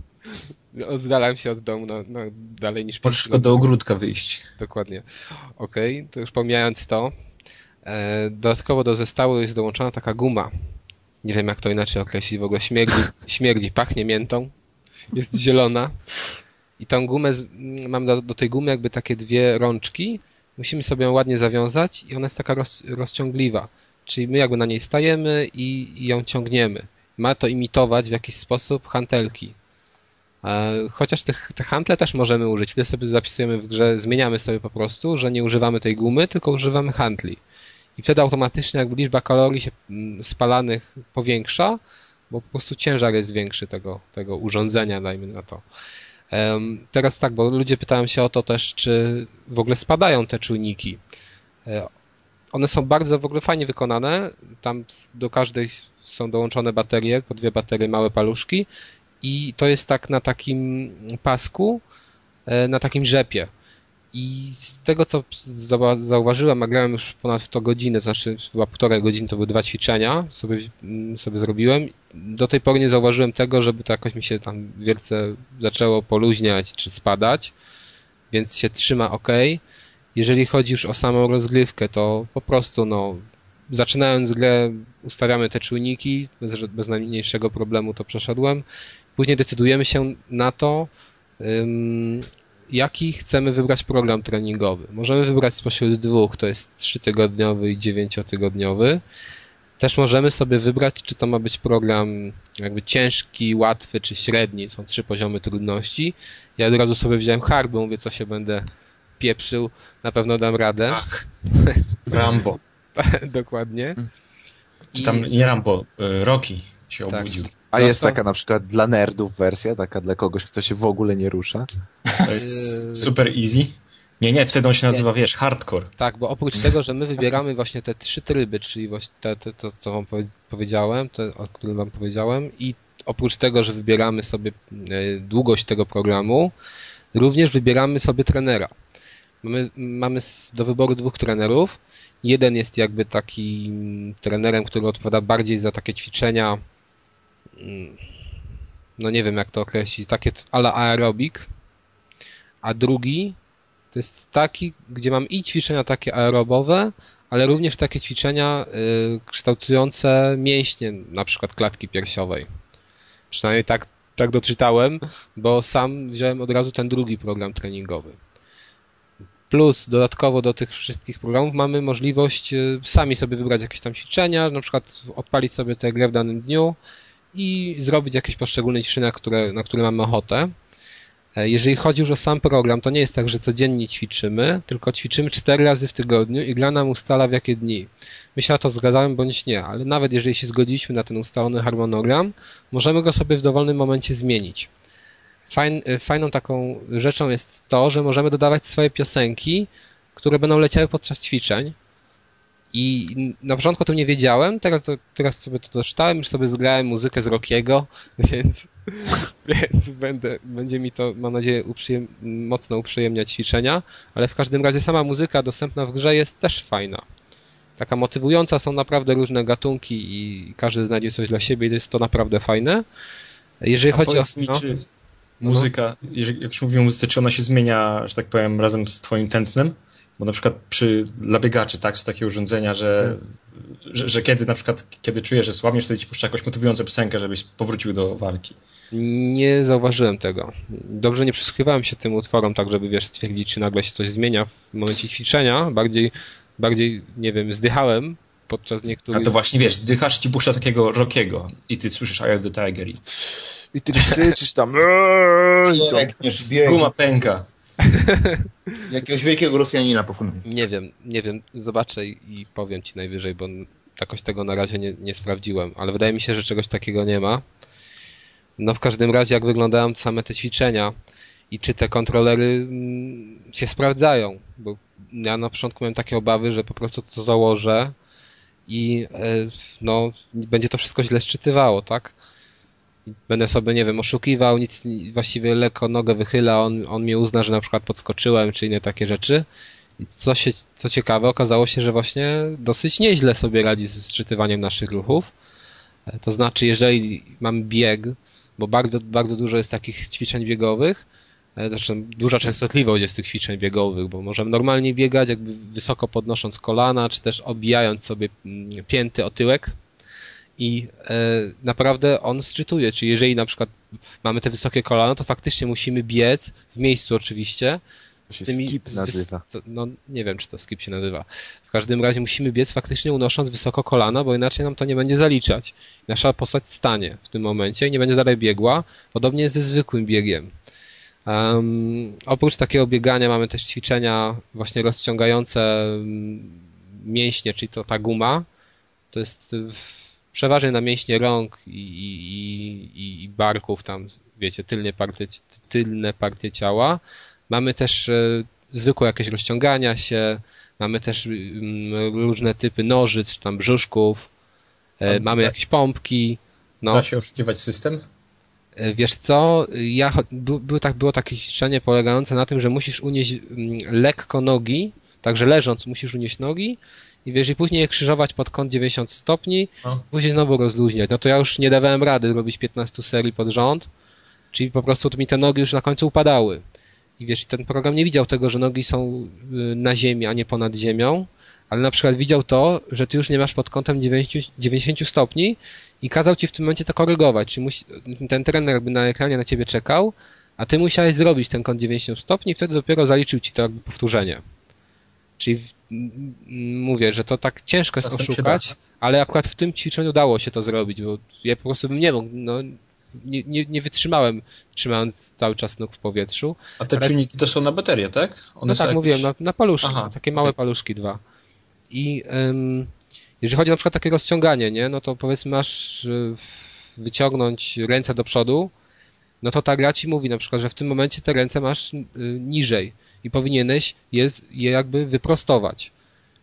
oddalam się od domu no, no, dalej niż... Możesz tylko do ogródka wyjść. Dokładnie. Okej, okay, to już pomijając to, dodatkowo do zestawu jest dołączona taka guma. Nie wiem jak to inaczej określić, w ogóle śmierdzi, śmierdzi pachnie miętą. Jest zielona. I tą gumę, mam do, do tej gumy jakby takie dwie rączki. Musimy sobie ją ładnie zawiązać i ona jest taka roz, rozciągliwa. Czyli my jakby na niej stajemy i, i ją ciągniemy. Ma to imitować w jakiś sposób hantelki. E, chociaż tych, te hantle też możemy użyć. Wtedy sobie zapisujemy w grze, zmieniamy sobie po prostu, że nie używamy tej gumy, tylko używamy hantli. I wtedy automatycznie jakby liczba kalorii się mm, spalanych powiększa, bo po prostu ciężar jest większy tego, tego urządzenia, dajmy na to. Teraz tak, bo ludzie pytają się o to też, czy w ogóle spadają te czujniki. E, one są bardzo w ogóle fajnie wykonane. Tam do każdej są dołączone baterie, po dwie baterie, małe paluszki i to jest tak na takim pasku, e, na takim rzepie. I z tego, co zauważyłem, a grałem już ponad to godzinę, znaczy chyba półtorej godziny, to były dwa ćwiczenia, sobie, mm, sobie zrobiłem. Do tej pory nie zauważyłem tego, żeby to jakoś mi się tam wielce zaczęło poluźniać czy spadać, więc się trzyma ok. Jeżeli chodzi już o samą rozgrywkę, to po prostu no, zaczynając grę ustawiamy te czujniki, bez, bez najmniejszego problemu to przeszedłem. Później decydujemy się na to, jaki chcemy wybrać program treningowy. Możemy wybrać spośród dwóch, to jest trzytygodniowy i dziewięciotygodniowy. Też możemy sobie wybrać, czy to ma być program jakby ciężki, łatwy czy średni. Są trzy poziomy trudności. Ja od razu sobie wziąłem hard, bo mówię, co się będę pieprzył. Na pewno dam radę. Ach, Rambo. Dokładnie. Czy tam nie Rambo, y, Rocky się tak. obudził. A no jest to... taka na przykład dla nerdów wersja, taka dla kogoś, kto się w ogóle nie rusza? Super easy. Nie, nie, wtedy on się nazywa, nie. wiesz, hardcore. Tak, bo oprócz tego, że my wybieramy właśnie te trzy tryby, czyli właśnie te, te, to, co wam powiedziałem, te, o którym wam powiedziałem i oprócz tego, że wybieramy sobie e, długość tego programu, również wybieramy sobie trenera. Mamy, mamy do wyboru dwóch trenerów. Jeden jest jakby taki trenerem, który odpowiada bardziej za takie ćwiczenia no nie wiem jak to określić, takie ala aerobik, a drugi to jest taki, gdzie mam i ćwiczenia takie aerobowe, ale również takie ćwiczenia y, kształtujące mięśnie, na przykład klatki piersiowej. Przynajmniej tak, tak doczytałem, bo sam wziąłem od razu ten drugi program treningowy. Plus dodatkowo do tych wszystkich programów mamy możliwość y, sami sobie wybrać jakieś tam ćwiczenia, na przykład odpalić sobie tę grę w danym dniu, i zrobić jakieś poszczególne ćwiczenia, które, na które mamy ochotę. E, jeżeli chodzi już o sam program, to nie jest tak, że codziennie ćwiczymy, tylko ćwiczymy cztery razy w tygodniu i gra nam ustala w jakie dni. My się na to zgadzałem bądź nie, ale nawet jeżeli się zgodziliśmy na ten ustalony harmonogram, możemy go sobie w dowolnym momencie zmienić. E, fajną taką rzeczą jest to, że możemy dodawać swoje piosenki, które będą leciały podczas ćwiczeń i na początku o tym nie wiedziałem, teraz, teraz sobie to doczytałem, już sobie zgrałem muzykę z Rockiego, więc, więc będę, będzie mi to, mam nadzieję, uprzyjem, mocno uprzyjemniać ćwiczenia, ale w każdym razie sama muzyka dostępna w grze jest też fajna. Taka motywująca, są naprawdę różne gatunki i każdy znajdzie coś dla siebie i jest to naprawdę fajne. Jeżeli A chodzi o... Mi, no, czy muzyka, jeżeli, jak już mówimy o muzyce, czy ona się zmienia, że tak powiem, razem z twoim tętnem? Bo na przykład przy, dla biegaczy, tak, są takie urządzenia, że, że, że, kiedy na przykład, kiedy czujesz, że słabniesz, wtedy ci puszcza jakąś motywującą piosenkę, żebyś powrócił do walki. Nie zauważyłem tego. Dobrze nie przysłuchiwałem się tym utworom, tak żeby, wiesz, stwierdzić, czy nagle się coś zmienia w momencie ćwiczenia. Bardziej, bardziej nie wiem, zdychałem podczas niektórych... A to właśnie, wiesz, zdychasz ci puszcza takiego rockiego i ty słyszysz I have the tiger i... I ty krzyczysz tam... Guma pęka. Jakiegoś wielkiego Rosjanina pokonuje. Nie wiem, nie wiem. Zobaczę i powiem ci najwyżej, bo jakoś tego na razie nie, nie sprawdziłem, ale wydaje mi się, że czegoś takiego nie ma. No w każdym razie, jak wyglądają same te ćwiczenia i czy te kontrolery mm, się sprawdzają, bo ja na początku miałem takie obawy, że po prostu to założę i e, no, będzie to wszystko źle szczytywało, tak? Będę sobie, nie wiem, oszukiwał, nic, właściwie lekko nogę wychyla, on, on mnie uzna, że na przykład podskoczyłem, czy inne takie rzeczy. I co, się, co ciekawe, okazało się, że właśnie dosyć nieźle sobie radzi z sczytywaniem naszych ruchów. E, to znaczy, jeżeli mam bieg, bo bardzo, bardzo dużo jest takich ćwiczeń biegowych, e, zresztą duża częstotliwość jest tych ćwiczeń biegowych, bo możemy normalnie biegać, jakby wysoko podnosząc kolana, czy też obijając sobie mm, pięty o tyłek, i e, naprawdę on sczytuje, czy jeżeli na przykład mamy te wysokie kolana, to faktycznie musimy biec, w miejscu oczywiście. To się tymi, skip nazywa. No nie wiem, czy to skip się nazywa. W każdym razie musimy biec faktycznie unosząc wysoko kolana, bo inaczej nam to nie będzie zaliczać. Nasza postać stanie w tym momencie i nie będzie dalej biegła. Podobnie jest ze zwykłym biegiem. Um, oprócz takiego biegania mamy też ćwiczenia właśnie rozciągające mm, mięśnie, czyli to ta guma. To jest przeważnie na mięśnie rąk i, i, i barków, tam wiecie, tylne partie, tylne partie ciała. Mamy też e, zwykłe jakieś rozciągania się, mamy też mm, różne typy nożyc, tam brzuszków. e, mamy jakieś pompki. No. Da się oszukiwać system? E, wiesz co, ja, by, tak, było takie ćwiczenie polegające na tym, że musisz unieść mm, lekko nogi, także leżąc musisz unieść nogi i wiesz, i później je krzyżować pod kąt 90 stopni, no. później znowu rozluźniać. No to ja już nie dawałem rady robić 15 serii pod rząd, czyli po prostu mi te nogi już na końcu upadały. I wiesz, ten program nie widział tego, że nogi są y, na ziemi, a nie ponad ziemią, ale na przykład widział to, że ty już nie masz pod kątem 90, 90 stopni i kazał ci w tym momencie to korygować. Czyli musi, ten trener jakby na ekranie na ciebie czekał, a ty musiałeś zrobić ten kąt 90 stopni i wtedy dopiero zaliczył ci to jakby powtórzenie. Czyli mówię, że to tak ciężko jest oszukać, ale akurat w tym ćwiczeniu udało się to zrobić, bo ja po prostu bym nie mógł, no, nie, nie, nie wytrzymałem, trzymając cały czas nóg w powietrzu. A te ale... czujniki to są na baterię, tak? One no tak, jakieś... mówiłem, na, na paluszki, Aha, takie małe okay. paluszki dwa. I um, jeżeli chodzi na przykład o takie rozciąganie, nie, no to powiedzmy masz wyciągnąć ręce do przodu, no to ta gra ci mówi na przykład, że w tym momencie te ręce masz y, niżej i powinieneś je, je jakby wyprostować.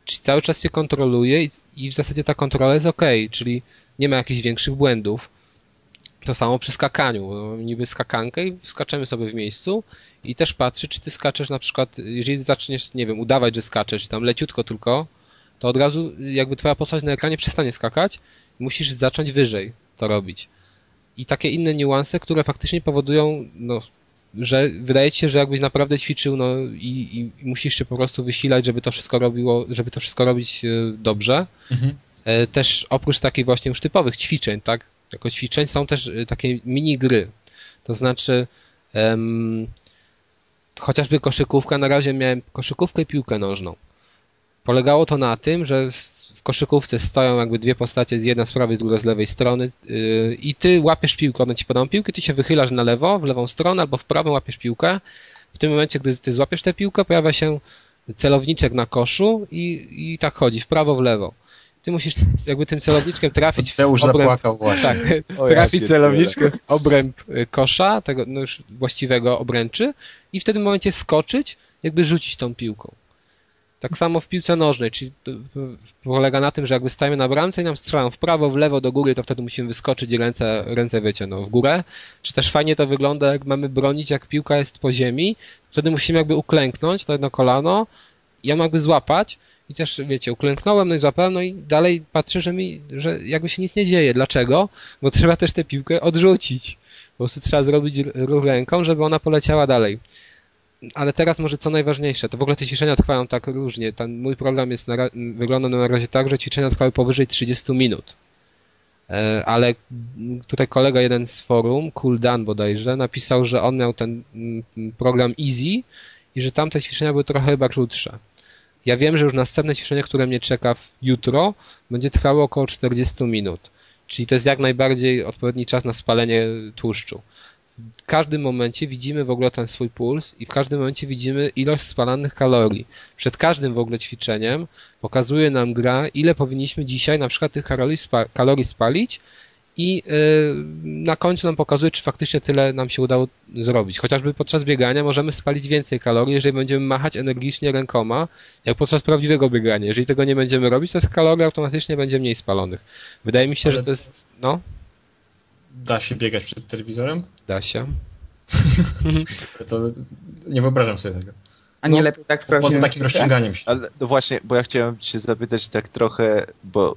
Czyli cały czas się kontroluje i, i w zasadzie ta kontrola jest ok, czyli nie ma jakichś większych błędów. To samo przy skakaniu. Niby skakankę i skaczemy sobie w miejscu i też patrzy, czy ty skaczesz na przykład, jeżeli zaczniesz, nie wiem, udawać, że skaczesz, tam leciutko tylko, to od razu jakby twoja postać na ekranie przestanie skakać musisz zacząć wyżej to robić. I takie inne niuanse, które faktycznie powodują, no, że wydaje ci się, że jakbyś naprawdę ćwiczył, no i, i musisz się po prostu wysilać, żeby to wszystko robiło, żeby to wszystko robić e, dobrze. Mhm. E, też oprócz takich właśnie już typowych ćwiczeń, tak? Jako ćwiczeń są też e, takie mini gry. To znaczy, um, chociażby koszykówka, na razie miałem koszykówkę i piłkę nożną. Polegało to na tym, że koszykówce stoją jakby dwie postacie, z jedna z prawej, druga z lewej strony yy, i ty łapiesz piłkę, one ci podają piłkę, ty się wychylasz na lewo, w lewą stronę albo w prawą łapiesz piłkę. W tym momencie, gdy ty złapiesz tę piłkę, pojawia się celowniczek na koszu i, i tak chodzi, w prawo, w lewo. Ty musisz jakby tym celowniczkiem trafić to już obręb, zapłakał właśnie. Tak, trafić celowniczkiem w obręb y, kosza, tego no już właściwego obręczy i w tym momencie skoczyć, jakby rzucić tą piłką. Tak samo w piłce nożnej, czyli polega na tym, że jakby stajemy na bramce i nam strzelają w prawo, w lewo, do góry, to wtedy musimy wyskoczyć i ręce, ręce wiecie, no, w górę. Czy też fajnie to wygląda, jak mamy bronić, jak piłka jest po ziemi, wtedy musimy jakby uklęknąć, to jedno kolano i ją jakby złapać i też, wiecie, uklęknąłem, no i złapałem, no i dalej patrzę, że mi, że jakby się nic nie dzieje. Dlaczego? Bo trzeba też tę piłkę odrzucić. Po prostu trzeba zrobić ruch ręką, żeby ona poleciała dalej ale teraz może co najważniejsze, to w ogóle te ćwiczenia trwają tak różnie. Ten mój program jest na, wygląda na razie tak, że ćwiczenia trwały powyżej 30 minut. E, ale tutaj kolega jeden z forum, Cool Dan bodajże, napisał, że on miał ten mm, program Easy i że tamte ćwiczenia były trochę chyba krótsze. Ja wiem, że już następne ćwiczenie, które mnie czeka jutro, będzie trwało około 40 minut. Czyli to jest jak najbardziej odpowiedni czas na spalenie tłuszczu w każdym momencie widzimy w ogóle ten swój puls i w każdym momencie widzimy ilość spalanych kalorii. Przed każdym w ogóle ćwiczeniem pokazuje nam gra, ile powinniśmy dzisiaj na przykład tych kalorii, spa kalorii spalić i yy, na końcu nam pokazuje, czy faktycznie tyle nam się udało zrobić. Chociażby podczas biegania możemy spalić więcej kalorii, jeżeli będziemy machać energicznie rękoma, jak podczas prawdziwego biegania. Jeżeli tego nie będziemy robić, to z kalorii automatycznie będzie mniej spalonych. Wydaje mi się, Ale... że to jest... No? Da się biegać przed telewizorem? Da się. to nie wyobrażam sobie tego. A nie no, lepiej tak sprawdzić? Poza takim rozciąganiem się. Ale no właśnie, bo ja chciałem się zapytać tak trochę, bo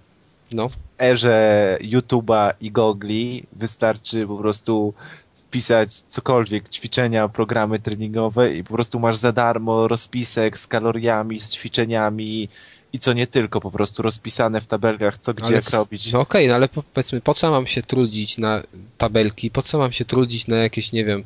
no. w erze YouTube'a i Gogli wystarczy po prostu wpisać cokolwiek, ćwiczenia, programy treningowe i po prostu masz za darmo rozpisek z kaloriami, z ćwiczeniami, i co nie tylko, po prostu rozpisane w tabelkach, co gdzie, ale, jak robić. No okej, okay, no ale powiedzmy, po co mam się trudzić na tabelki, po co mam się trudzić na jakieś, nie wiem,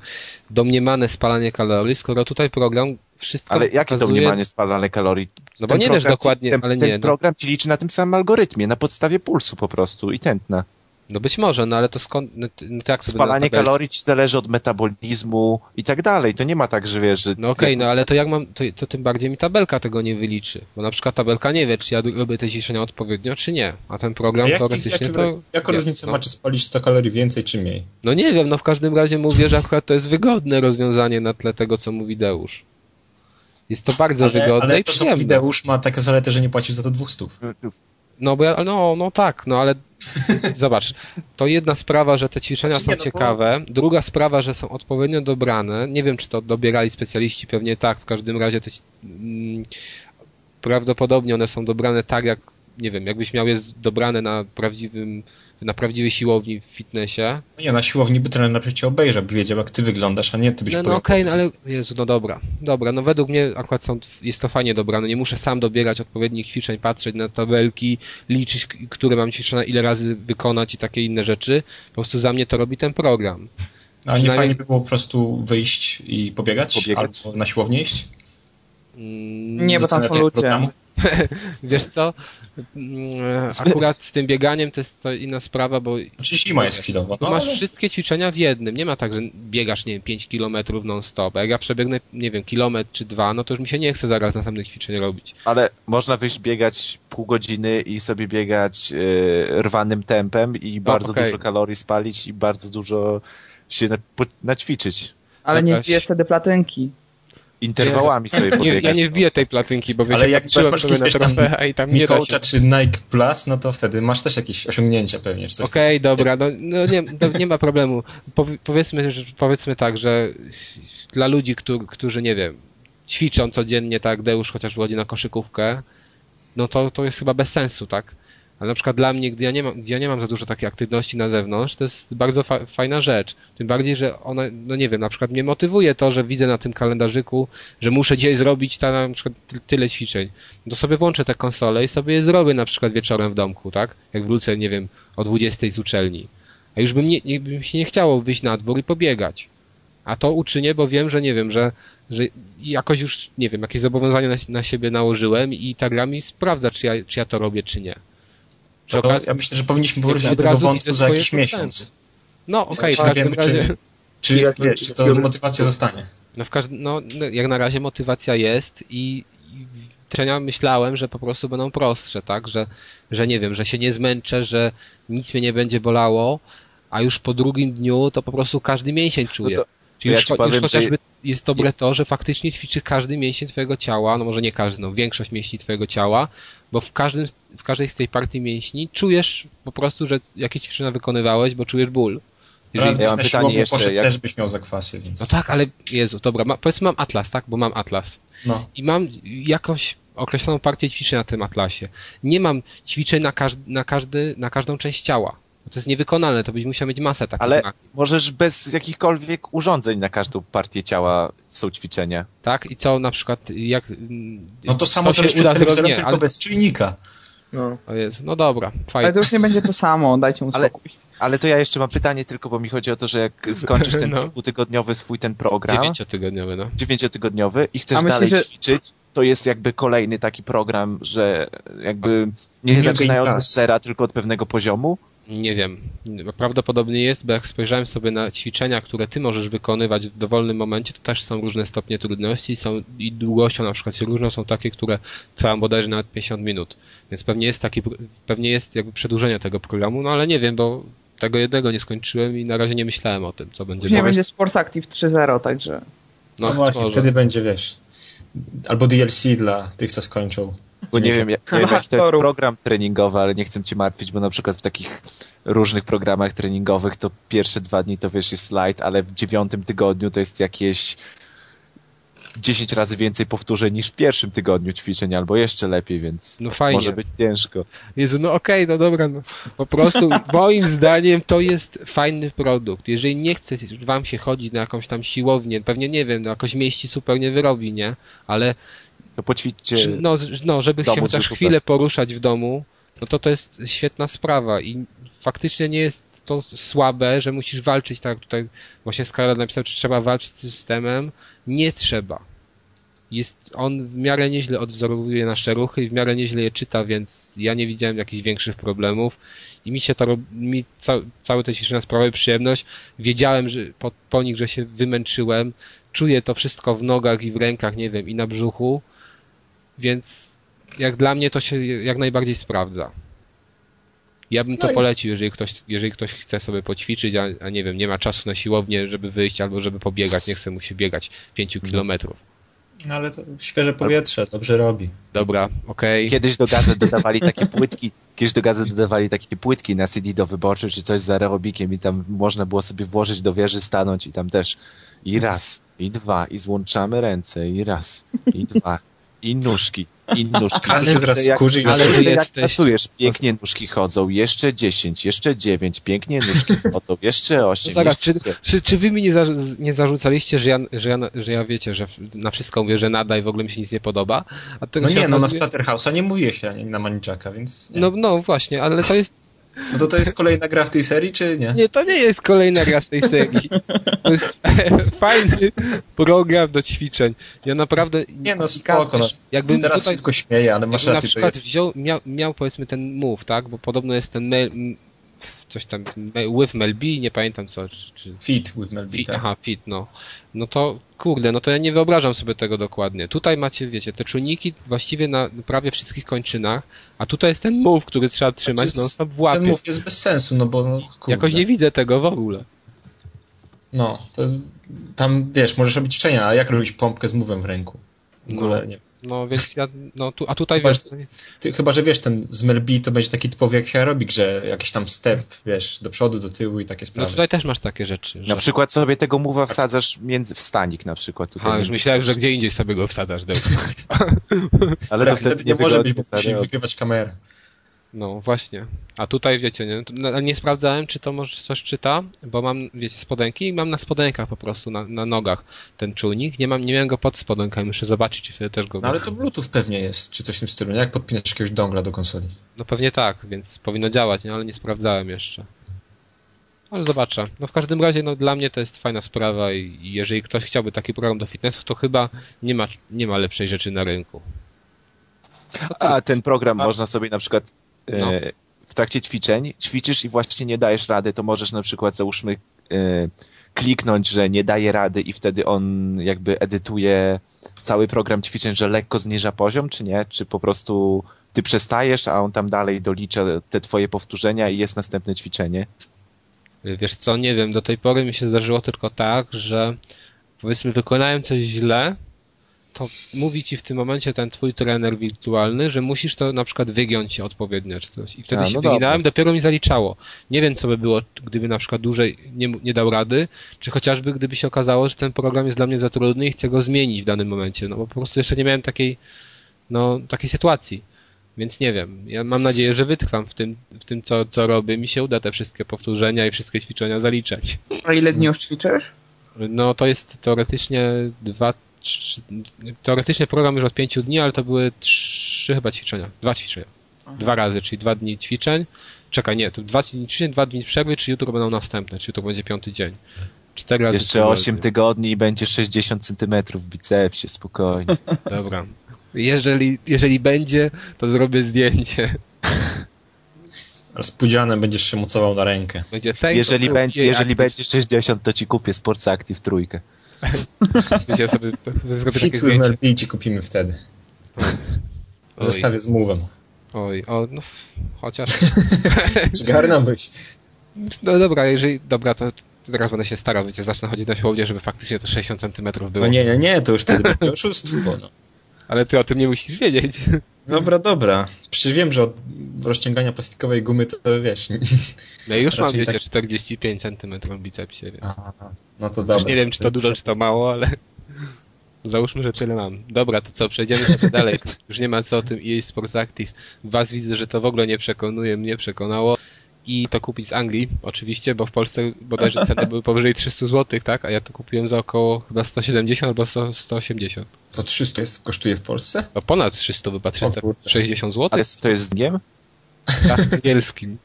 domniemane spalanie kalorii, skoro tutaj program wszystko Ale jakie pokazuje... domniemanie spalane kalorii? No bo nie wiesz dokładnie, ten, ale ten nie. Ten no. program ci liczy na tym samym algorytmie, na podstawie pulsu po prostu i tętna. No być może, no ale to skąd, no, no to jak sobie Spalanie kalorii ci zależy od metabolizmu i tak dalej. To nie ma tak, że wiesz, że... No okej, okay, no ale to jak mam, to, to tym bardziej mi tabelka tego nie wyliczy. Bo na przykład tabelka nie wie, czy ja robię te ćwiczenia odpowiednio, czy nie. A ten program jaki, teoretycznie to... Jaka różnica no. ma, czy spalić 100 kalorii więcej, czy mniej? No nie wiem, no w każdym razie mówię, że akurat to jest wygodne rozwiązanie na tle tego, co mówi Deusz. Jest to bardzo ale, wygodne ale i przyjemne. Ale Deusz ma takie zalety, że nie płacisz za to 200. No, bo ja, no, no tak, no ale Zobacz, to jedna sprawa, że te ćwiczenia Znaczy są no ciekawe. Druga sprawa, że są odpowiednio dobrane. Nie wiem, czy to dobierali specjaliści, pewnie tak. W każdym razie to, mm, prawdopodobnie one są dobrane tak, jak nie wiem, jakbyś miał je dobrane na prawdziwym, na prawdziwej siłowni w fitnessie. No nie, na siłowni by trener najpierw cię obejrzał, by wiedział jak ty wyglądasz, a nie ty byś No, no okej, no co ale jest- Jezu, no dobra, dobra, no według mnie akurat są, jest to fajnie dobrane, nie muszę sam dobierać odpowiednich ćwiczeń, patrzeć na tabelki, liczyć, które mam ćwiczenia, ile razy wykonać i takie inne rzeczy, po prostu za mnie to robi ten program. A nie przynajmniej- fajnie by było po prostu wyjść i pobiegać? Pobiegać. Albo na siłownię iść? Mm, Nie, bo tam są ludzie. programu. Wiesz co, akurat z tym bieganiem to jest to inna sprawa, bo Znaczy zima jest chwilowo. Bo No, masz ale- wszystkie ćwiczenia w jednym. Nie ma tak, że biegasz, nie wiem, 5 kilometrów non-stop. A jak ja przebiegnę, nie wiem, kilometr czy dwa, no to już mi się nie chce zaraz następnych ćwiczeń robić. Ale można wyjść biegać pół godziny i sobie biegać e, rwanym tempem i bardzo okej. dużo kalorii spalić i bardzo dużo się na, po, naćwiczyć. Ale nie Jakaś- wbijesz wtedy platynki. Interwałami sobie Nie, ja pobiegać. nie wbiję tej platynki, bo wiesz, Ale jak patrzyłem masz sobie na jakieś tam trofea i tam nie da czy Nike Plus, no to wtedy masz też jakieś osiągnięcia pewnie. Okej, dobra, no, no nie, no nie ma problemu. Powi- powiedzmy, że, powiedzmy tak, że dla ludzi, którzy, którzy, nie wiem, ćwiczą codziennie, tak, Deusz chociaż wychodzi na koszykówkę, no to, to jest chyba bez sensu, tak? Ale na przykład dla mnie, gdy ja nie mam, gdzie ja nie mam za dużo takiej aktywności na zewnątrz, to jest bardzo fa- fajna rzecz. Tym bardziej, że ona, no nie wiem, na przykład mnie motywuje to, że widzę na tym kalendarzyku, że muszę dzisiaj zrobić ta, na przykład ty- tyle ćwiczeń. No To sobie włączę tę konsolę i sobie je zrobię na przykład wieczorem w domku, tak? Jak wrócę, nie wiem, o 20 z uczelni. A już bym, nie, nie, bym się nie chciało wyjść na dwór i pobiegać. A to uczynię, bo wiem, że nie wiem, że, że jakoś już, nie wiem, jakieś zobowiązania na, na siebie nałożyłem i ta gra mi sprawdza, czy ja, czy ja to robię, czy nie. Przy To okazji- ja myślę, że powinniśmy powrócić do tego wątku za jakiś postępy. miesiąc. No, okej, w Nie każdym wiemy, razie... czy, czy, Jak- czy, czy to motywacja zostanie. No, w każdym, no, no, jak na razie motywacja jest i, i ćwiczenia myślałem, że po prostu będą prostsze, tak? Że, że nie wiem, że się nie zmęczę, że nic mnie nie będzie bolało, a już po drugim dniu to po prostu każdy mięsień czuję. No to- Czyli ja już, powiem, już że- chociażby jest dobre to, że faktycznie ćwiczy każdy mięsień twojego ciała, no może nie każdy, no większość mięśni twojego ciała, bo w każdym, w każdej z tej partii mięśni czujesz po prostu, że jakieś ćwiczenia wykonywałeś, bo czujesz ból. Jeżeli ja mam pytanie jeszcze, jak- też byś miał zakwasy, więc... No tak, ale Jezu, dobra, ma, powiedzmy mam atlas, tak? Bo mam atlas. No. I mam jakąś określoną partię ćwiczeń na tym atlasie. Nie mam ćwiczeń na, każdy, na, każdy, na każdą część ciała. Bo to jest niewykonalne, to byś musiał mieć masę takich Ale możesz bez jakichkolwiek urządzeń na każdą partię ciała są ćwiczenia. tak? I co na przykład, jak... No to samo się to przed uda zrobić, nie, tylko ale... bez czujnika. No. O Jezu, no dobra, Ale fajnie. to już nie będzie to samo, dajcie mu Ale- spokój. Ale to ja jeszcze mam pytanie tylko, bo mi chodzi o to, że jak skończysz ten No. dwutygodniowy swój ten program, Dziewięciotygodniowy, no. dziewięciotygodniowy i chcesz A myślisz, dalej że- ćwiczyć, to jest jakby kolejny taki program, że jakby nie Nie zaczynając od zera, tylko od pewnego poziomu. Nie wiem. Prawdopodobnie jest, bo jak spojrzałem sobie na ćwiczenia, które ty możesz wykonywać w dowolnym momencie, to też są różne stopnie trudności są i długością na przykład się różnią. Są takie, które trwają bodajże nawet 50 minut. Więc pewnie jest taki, pewnie jest jakby przedłużenie tego programu, no ale nie wiem, bo tego jednego nie skończyłem i na razie nie myślałem o tym, co będzie. Dalej. będzie Sports Active 3.0, także... No, No, właśnie, może. wtedy będzie, wiesz, albo DLC dla tych, co skończą. Bo nie wiem, jak, nie wiem jaki to jest program treningowy, ale nie chcę cię martwić, bo na przykład w takich różnych programach treningowych to pierwsze dwa dni to wiesz jest slajd, ale w dziewiątym tygodniu to jest jakieś 10 razy więcej powtórzeń niż w pierwszym tygodniu ćwiczeń, albo jeszcze lepiej, więc No fajnie. może być ciężko. Jezu, no okej, no dobra, no. Po prostu moim zdaniem to jest fajny produkt. Jeżeli nie chce wam się chodzić na jakąś tam siłownię, pewnie nie wiem, no jakoś mieści super nie wyrobi, nie? Ale To poćwiczcie. czy, no, no, żeby domu się chociaż chwilę poruszać w domu, no to to jest świetna sprawa i faktycznie nie jest to słabe, że musisz walczyć, tak jak tutaj właśnie Skarel napisał, czy trzeba walczyć z systemem. Nie trzeba. Jest, on w miarę nieźle odwzorowuje nasze ruchy i w miarę nieźle je czyta, więc ja nie widziałem jakichś większych problemów i mi się to mi ca, całe te ćwiczenia sprawiały przyjemność. Wiedziałem, że po, po nich, że się wymęczyłem. Czuję to wszystko w nogach i w rękach, nie wiem, i na brzuchu, więc jak dla mnie to się jak najbardziej sprawdza. Ja bym to No i- polecił, jeżeli ktoś, jeżeli ktoś chce sobie poćwiczyć, a, a nie wiem, nie ma czasu na siłownię, żeby wyjść albo żeby pobiegać, nie chce mu się biegać 5 kilometrów. No ale to świeże powietrze, dobrze robi. Dobra, okej. Kiedyś do gazet dodawali takie płytki, Kiedyś do gazet dodawali takie płytki na CD do wyborczy, czy coś z aerobikiem i tam można było sobie włożyć do wieży, stanąć i tam też i raz, i dwa, i złączamy ręce, i raz, i dwa, i nóżki, i nóżki. Każdy I zaraz jak- ale że jak jesteś- pracujesz, pięknie nóżki chodzą, jeszcze 10, jeszcze 9, pięknie nóżki chodzą, jeszcze No 8. zaraz, czy, jeszcze... czy, czy wy mi nie, za, nie zarzucaliście, że ja, że, ja, że ja wiecie, że na wszystko mówię, że nada i w ogóle mi się nic nie podoba? A tego No się nie, no na okazuje- Splatterhouse'a nie mówiłeś ani na Maniczaka, więc nie. No, no właśnie, ale to jest no to to jest kolejna gra w tej serii, czy nie? Nie, to nie jest kolejna gra z tej serii. To jest fajny program do ćwiczeń. Ja naprawdę... Nie no, spoko. No. Jakbym Teraz tutaj, tylko śmieję, ale masz na rację, to przykład jest... wziął, miał, miał powiedzmy ten move, tak? Bo podobno jest ten mail, coś tam, with Mel B, nie pamiętam co, czy, czy Fit with Mel B, fit, tak. aha, fit, no. No to, kurde, no to ja nie wyobrażam sobie tego dokładnie. Tutaj macie, wiecie, te czujniki właściwie na prawie wszystkich kończynach, a tutaj jest ten move, który trzeba trzymać Znaczy, non stop w łapie. Ten move jest bez sensu, no bo no, kurde. Jakoś nie widzę tego w ogóle. No, to tam, wiesz, możesz robić czenia, a jak robić pompkę z move'em w ręku? W No. ogóle nie. No więc ja, no tu, a tutaj Chyba, wiesz, że- Ty, chyba, że wiesz, ten z Mel B to będzie taki typowy jak aerobik, że jakiś tam step, wiesz, do przodu, do tyłu i takie no sprawy. tutaj też masz takie rzeczy. Że... Na przykład sobie tego mowa wsadzasz między, w stanik na przykład. Tutaj A, już myślałem, że gdzie indziej sobie go wsadzasz. Ale Tak, to wtedy wtedy nie może być, bo musi wygrywać kamerę. No właśnie. A tutaj wiecie, nie, No, nie sprawdzałem, czy to może coś czyta, bo mam, wiecie, spodenki i mam na spodenkach po prostu, na, na nogach ten czujnik. Nie mam, nie miałem go pod spodenkami, muszę zobaczyć, czy wtedy też go... No ale to Bluetooth pewnie jest, czy coś w tym stylu. Nie? Jak podpinasz jakiegoś dongla do konsoli? No pewnie tak, więc powinno działać, nie? ale nie sprawdzałem jeszcze. Ale zobaczę. No w każdym razie, no dla mnie to jest fajna sprawa i jeżeli ktoś chciałby taki program do fitnessu, to chyba nie ma, nie ma lepszej rzeczy na rynku. A ten program A- można sobie na przykład No. w trakcie ćwiczeń ćwiczysz i właśnie nie dajesz rady, to możesz na przykład załóżmy e, kliknąć, że nie daje rady i wtedy on jakby edytuje cały program ćwiczeń, że lekko zniża poziom, czy nie? Czy po prostu ty przestajesz, a on tam dalej dolicza te twoje powtórzenia i jest następne ćwiczenie? Wiesz co, nie wiem, do tej pory mi się zdarzyło tylko tak, że powiedzmy wykonałem coś źle, to mówi ci w tym momencie ten twój trener wirtualny, że musisz to na przykład wygiąć odpowiednio czy coś. I wtedy A, się no wyginałem, dobra. dopiero mi zaliczało. Nie wiem, co by było, gdyby na przykład dłużej nie, nie dał rady, czy chociażby gdyby się okazało, że ten program jest dla mnie za trudny i chcę go zmienić w danym momencie. No bo po prostu jeszcze nie miałem takiej, no, takiej sytuacji. Więc nie wiem. Ja mam nadzieję, że wytrwam w tym, w tym co, co robię. Mi się uda te wszystkie powtórzenia i wszystkie ćwiczenia zaliczać. A ile dni już ćwiczysz? No to jest teoretycznie dwa, teoretycznie program już od pięciu dni, ale to były trzy chyba ćwiczenia. Dwa ćwiczenia. Dwa razy, czyli dwa dni ćwiczeń. Czekaj, nie, to dwa dni ćwiczeń, dwa dni przerwy, czy jutro będą następne, czy jutro będzie piąty dzień. Cztery razy. Jeszcze trzy 8 razy. tygodni i będzie 60 centymetrów w bicepsie, spokojnie. Dobra. Jeżeli, jeżeli będzie, to zrobię zdjęcie. Rozpudziane będziesz się mocował na rękę. Będzie tej, Jeżeli będzie, jeżeli będzie 60, to ci kupię Sports Active trójkę. Ja sobie to, zrobię takie zdjęcie. B ci kupimy wtedy. Oj. zestawie z move'em. Oj, o, no, chociaż. Zgarnąłbyś. No dobra, jeżeli. Dobra, to teraz będę się starał, wiecie, zacznę chodzić na siłownię, żeby faktycznie to 60 cm było. No nie, nie, nie, to już wtedy oszustwo. No. Ale ty o tym nie musisz wiedzieć. Dobra, dobra. Przecież wiem, że od rozciągania plastikowej gumy to, wiesz. No już mam, wiecie, tak- 45 cm bicepsie, więc. Aha, no to Już dobra. nie wiem, czy to dużo, czy to mało, ale. Załóżmy, że tyle mam. Dobra, to co, przejdziemy sobie dalej. Już nie ma co o tym EA Sports Active. Was widzę, że to w ogóle nie przekonuje, mnie przekonało. I to kupić z Anglii, oczywiście, bo w Polsce bodajże ceny były powyżej 300 zł, tak? A ja to kupiłem za około chyba 170 albo 100, 180. To 300 jest, kosztuje w Polsce? No ponad 300 chyba, 360 zł? Ale to jest z dniem? Tak, angielskim.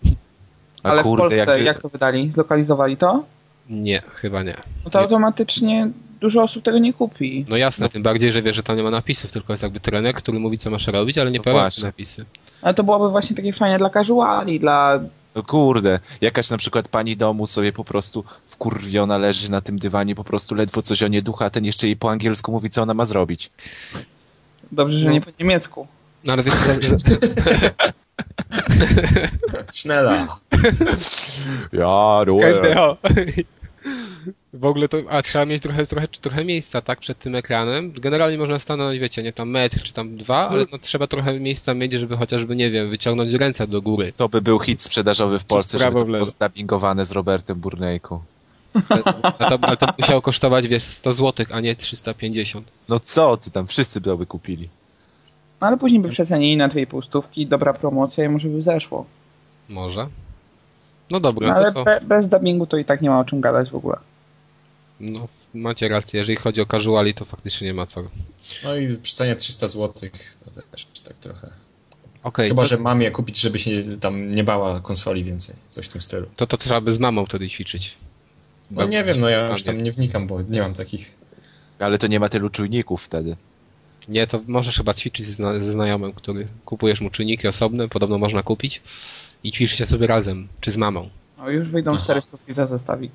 A Ale kurde, w Polsce jak, jak... to wydali? Zlokalizowali to? Nie, chyba nie. No to automatycznie dużo osób tego nie kupi. No jasne, tym bardziej, że wiesz, że tam nie ma napisów, tylko jest jakby trener, który mówi, co masz robić, ale nie No napisy. Ale to byłoby właśnie takie fajne dla casuali, dla... No kurde, jakaś na przykład pani domu sobie po prostu wkurwiona leży na tym dywanie, po prostu ledwo coś o nie ducha, a ten jeszcze jej po angielsku mówi, co ona ma zrobić. Dobrze, że No. nie po niemiecku. No ale wiesz, Schnella. Ja, KDO. W ogóle to, a trzeba mieć trochę, trochę, trochę miejsca, tak, przed tym ekranem. Generalnie można stanąć, wiecie, nie tam metr czy tam dwa, ale no, trzeba trochę miejsca mieć, żeby chociażby, nie wiem, wyciągnąć ręce do góry. To by był hit sprzedażowy w Polsce, żeby to było lewo. zdabingowane z Robertem Burnejką. A to, ale to by musiało kosztować, wiesz, 100 zł, a nie 350. No co ty tam, wszyscy by to by kupili. No ale później by przecenili na 2,5 stówki, dobra promocja i może by zeszło. Może. No dobra, No, to ale co? be, bez dubbingu to i tak nie ma o czym gadać w ogóle. No, macie rację, jeżeli chodzi o casuali, to faktycznie nie ma co. No i przecenie 300 zł to też tak trochę. Okej, Chyba, to, że mam je kupić, żeby się tam nie bała konsoli więcej. Coś w tym stylu. to, to trzeba by z mamą wtedy ćwiczyć. No nie wiem, no ja już tam nie wnikam, bo nie mam takich. Ale to nie ma tylu czujników wtedy. Nie, to możesz chyba ćwiczyć ze, zna- ze znajomym, który kupujesz mu czynniki osobne, podobno można kupić i ćwiczycie sobie razem, czy z mamą. No już wyjdą 4 stówki za zestawik.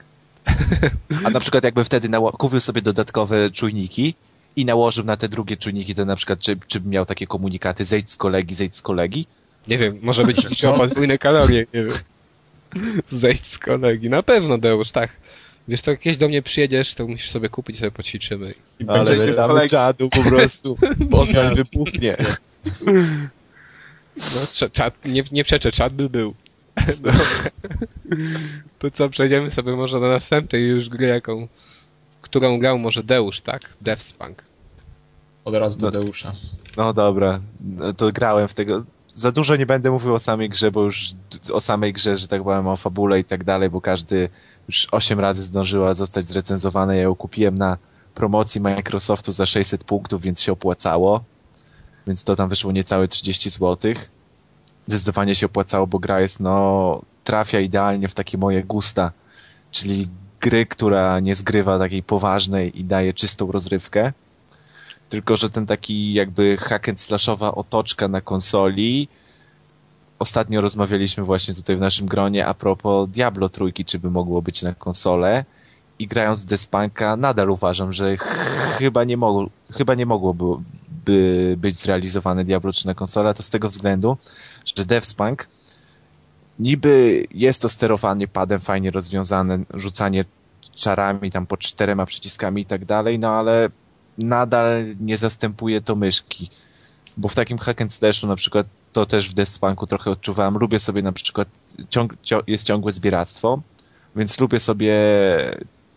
A na przykład jakby wtedy nało- kupił sobie dodatkowe czujniki i nałożył na te drugie czujniki, to na przykład czy, czy miał takie komunikaty zejdź z kolegi, zejdź z kolegi? Nie wiem, może być ćwiczył podwójne kalorie, nie wiem. Zejść z kolegi. Na pewno, Deusz, tak. Wiesz, to jak kiedyś do mnie przyjedziesz, to musisz sobie kupić, sobie poćwiczymy. I Ale damy czadu po prostu. Poznań wybuchnie. No, cza- czat, nie, nie przeczę, czat by był. No. To co, przejdziemy sobie może do następnej już gry, jaką, którą grał może Deusz, tak? Devspunk. od razu do No. Deusza. No dobra, no to grałem w tego. Za dużo nie będę mówił o samej grze, bo już o samej grze, że tak powiem, o fabule i tak dalej, bo każdy już 8 razy zdążyła zostać zrecenzowana. Ja ją kupiłem na promocji Microsoftu za 600 punktów, więc się opłacało. Więc to tam wyszło niecałe 30 zł. Zdecydowanie się opłacało, bo gra jest, no, trafia idealnie w takie moje gusta. Czyli gry, która nie zgrywa takiej poważnej i daje czystą rozrywkę. Tylko, że ten taki jakby hack and slashowa otoczka na konsoli. Ostatnio rozmawialiśmy właśnie tutaj w naszym gronie a propos Diablo trójki, czy by mogło być na konsolę. I grając w Despunka nadal uważam, że ch- chyba nie, mogło, chyba nie mogłoby by być zrealizowane Diablo 3 na konsolę, to z tego względu, że Devspunk niby jest to sterowanie padem fajnie rozwiązane, rzucanie czarami tam pod czterema przyciskami i tak dalej, no ale nadal nie zastępuje to myszki. Bo w takim hack and slashu na przykład to też w Deathspunku trochę odczuwałem. Lubię sobie na przykład, ciąg, jest ciągłe zbieractwo, więc lubię sobie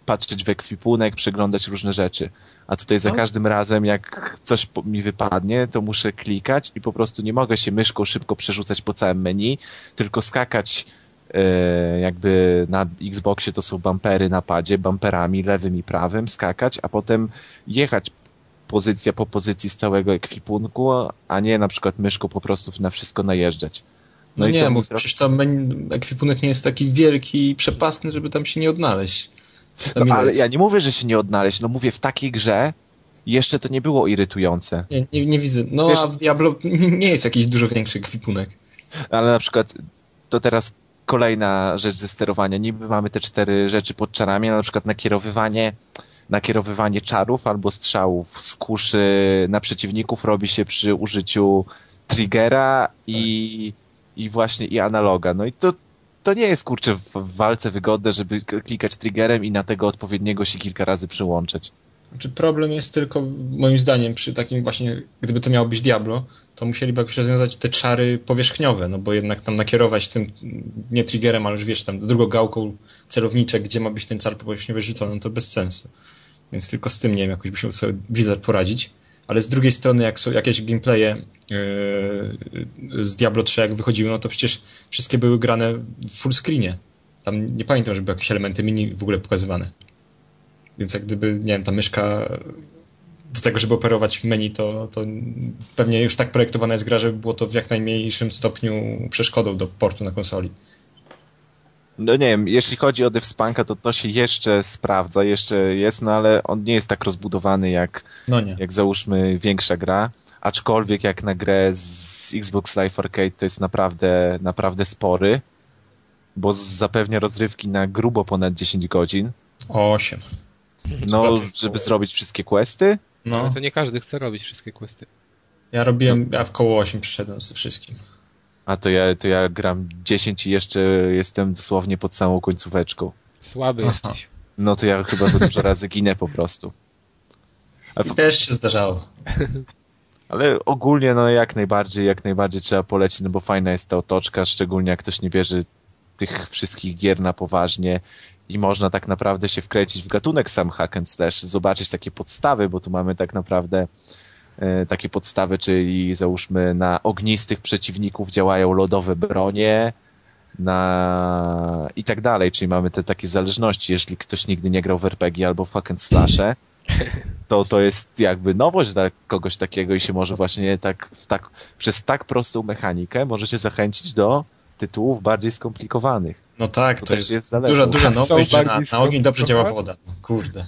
patrzeć w ekwipunek, przeglądać różne rzeczy. A tutaj za No. każdym razem, jak coś mi wypadnie, to muszę klikać i po prostu nie mogę się myszką szybko przerzucać po całym menu, tylko skakać e, jakby na Xboxie to są bumpery na padzie, bumperami lewym i prawym, skakać, a potem jechać pozycja po pozycji z całego ekwipunku, a nie na przykład myszką po prostu na wszystko najeżdżać. No, i nie, bo trochę- przecież tam menu- ekwipunek nie jest taki wielki i przepasny, żeby tam się nie odnaleźć. No, ale ja nie mówię, że się nie odnaleźć, no mówię w takiej grze jeszcze to nie było irytujące. Nie, nie, nie widzę. No Wiesz- a w Diablo nie jest jakiś dużo większy ekwipunek. Ale na przykład to teraz kolejna rzecz ze sterowania. Niby mamy te cztery rzeczy pod czarami, na przykład nakierowywanie, nakierowywanie czarów albo strzałów z kuszy na przeciwników robi się przy użyciu triggera i, i właśnie i analoga. No i to, to nie jest kurczę w walce wygodne, żeby klikać triggerem i na tego odpowiedniego się kilka razy przyłączać. Znaczy problem jest tylko, moim zdaniem, przy takim właśnie, gdyby to miało być Diablo, to musieliby jakoś rozwiązać te czary powierzchniowe, no bo jednak tam nakierować tym, nie triggerem, ale już wiesz, tam drugą gałką celowniczek, gdzie ma być ten czar powierzchniowy rzucony, no to bez sensu. Więc tylko z tym, nie wiem, jakoś by się sobie Blizzard poradzić. Ale z drugiej strony, jak są jakieś gameplaye yy, z Diablo 3 jak wychodziły, no to przecież wszystkie były grane w full screenie. Tam nie pamiętam, żeby jakieś elementy mini w ogóle pokazywane. Więc jak gdyby, nie wiem, ta myszka do tego, żeby operować menu, to, to pewnie już tak projektowana jest gra, żeby było to w jak najmniejszym stopniu przeszkodą do portu na konsoli. No nie wiem, jeśli chodzi o Devspunka, to to się jeszcze sprawdza, jeszcze jest, no ale on nie jest tak rozbudowany jak, No nie. jak załóżmy większa gra, aczkolwiek jak na grę z Xbox Live Arcade to jest naprawdę, naprawdę spory, bo zapewnia rozrywki na grubo ponad 10 godzin. Osiem. No, Zwracam żeby zrobić wszystkie questy. Ale No, to nie każdy chce robić wszystkie questy. ja robiłem, ja w koło 8 przyszedłem ze wszystkim. A to ja, to ja gram 10 i jeszcze jestem dosłownie pod samą końcóweczką. Słaby Aha. jesteś. No to ja chyba za dużo razy ginę po prostu. I też się zdarzało. Ale ogólnie, no jak najbardziej, jak najbardziej trzeba polecić, no bo fajna jest ta otoczka, szczególnie jak ktoś nie bierze tych wszystkich gier na poważnie i można tak naprawdę się wkręcić w gatunek sam hack and slash, zobaczyć takie podstawy, bo tu mamy tak naprawdę takie podstawy, czyli załóżmy na ognistych przeciwników działają lodowe bronie, na i tak dalej, czyli mamy te takie zależności, jeżeli ktoś nigdy nie grał w RPG albo w hack and slashe, to to jest jakby nowość dla kogoś takiego i się może właśnie tak, tak przez tak prostą mechanikę możecie zachęcić do tytułów bardziej skomplikowanych. No tak, to, to jest, jest duża, duża nowość, na, na ogień dobrze działa woda. No, kurde.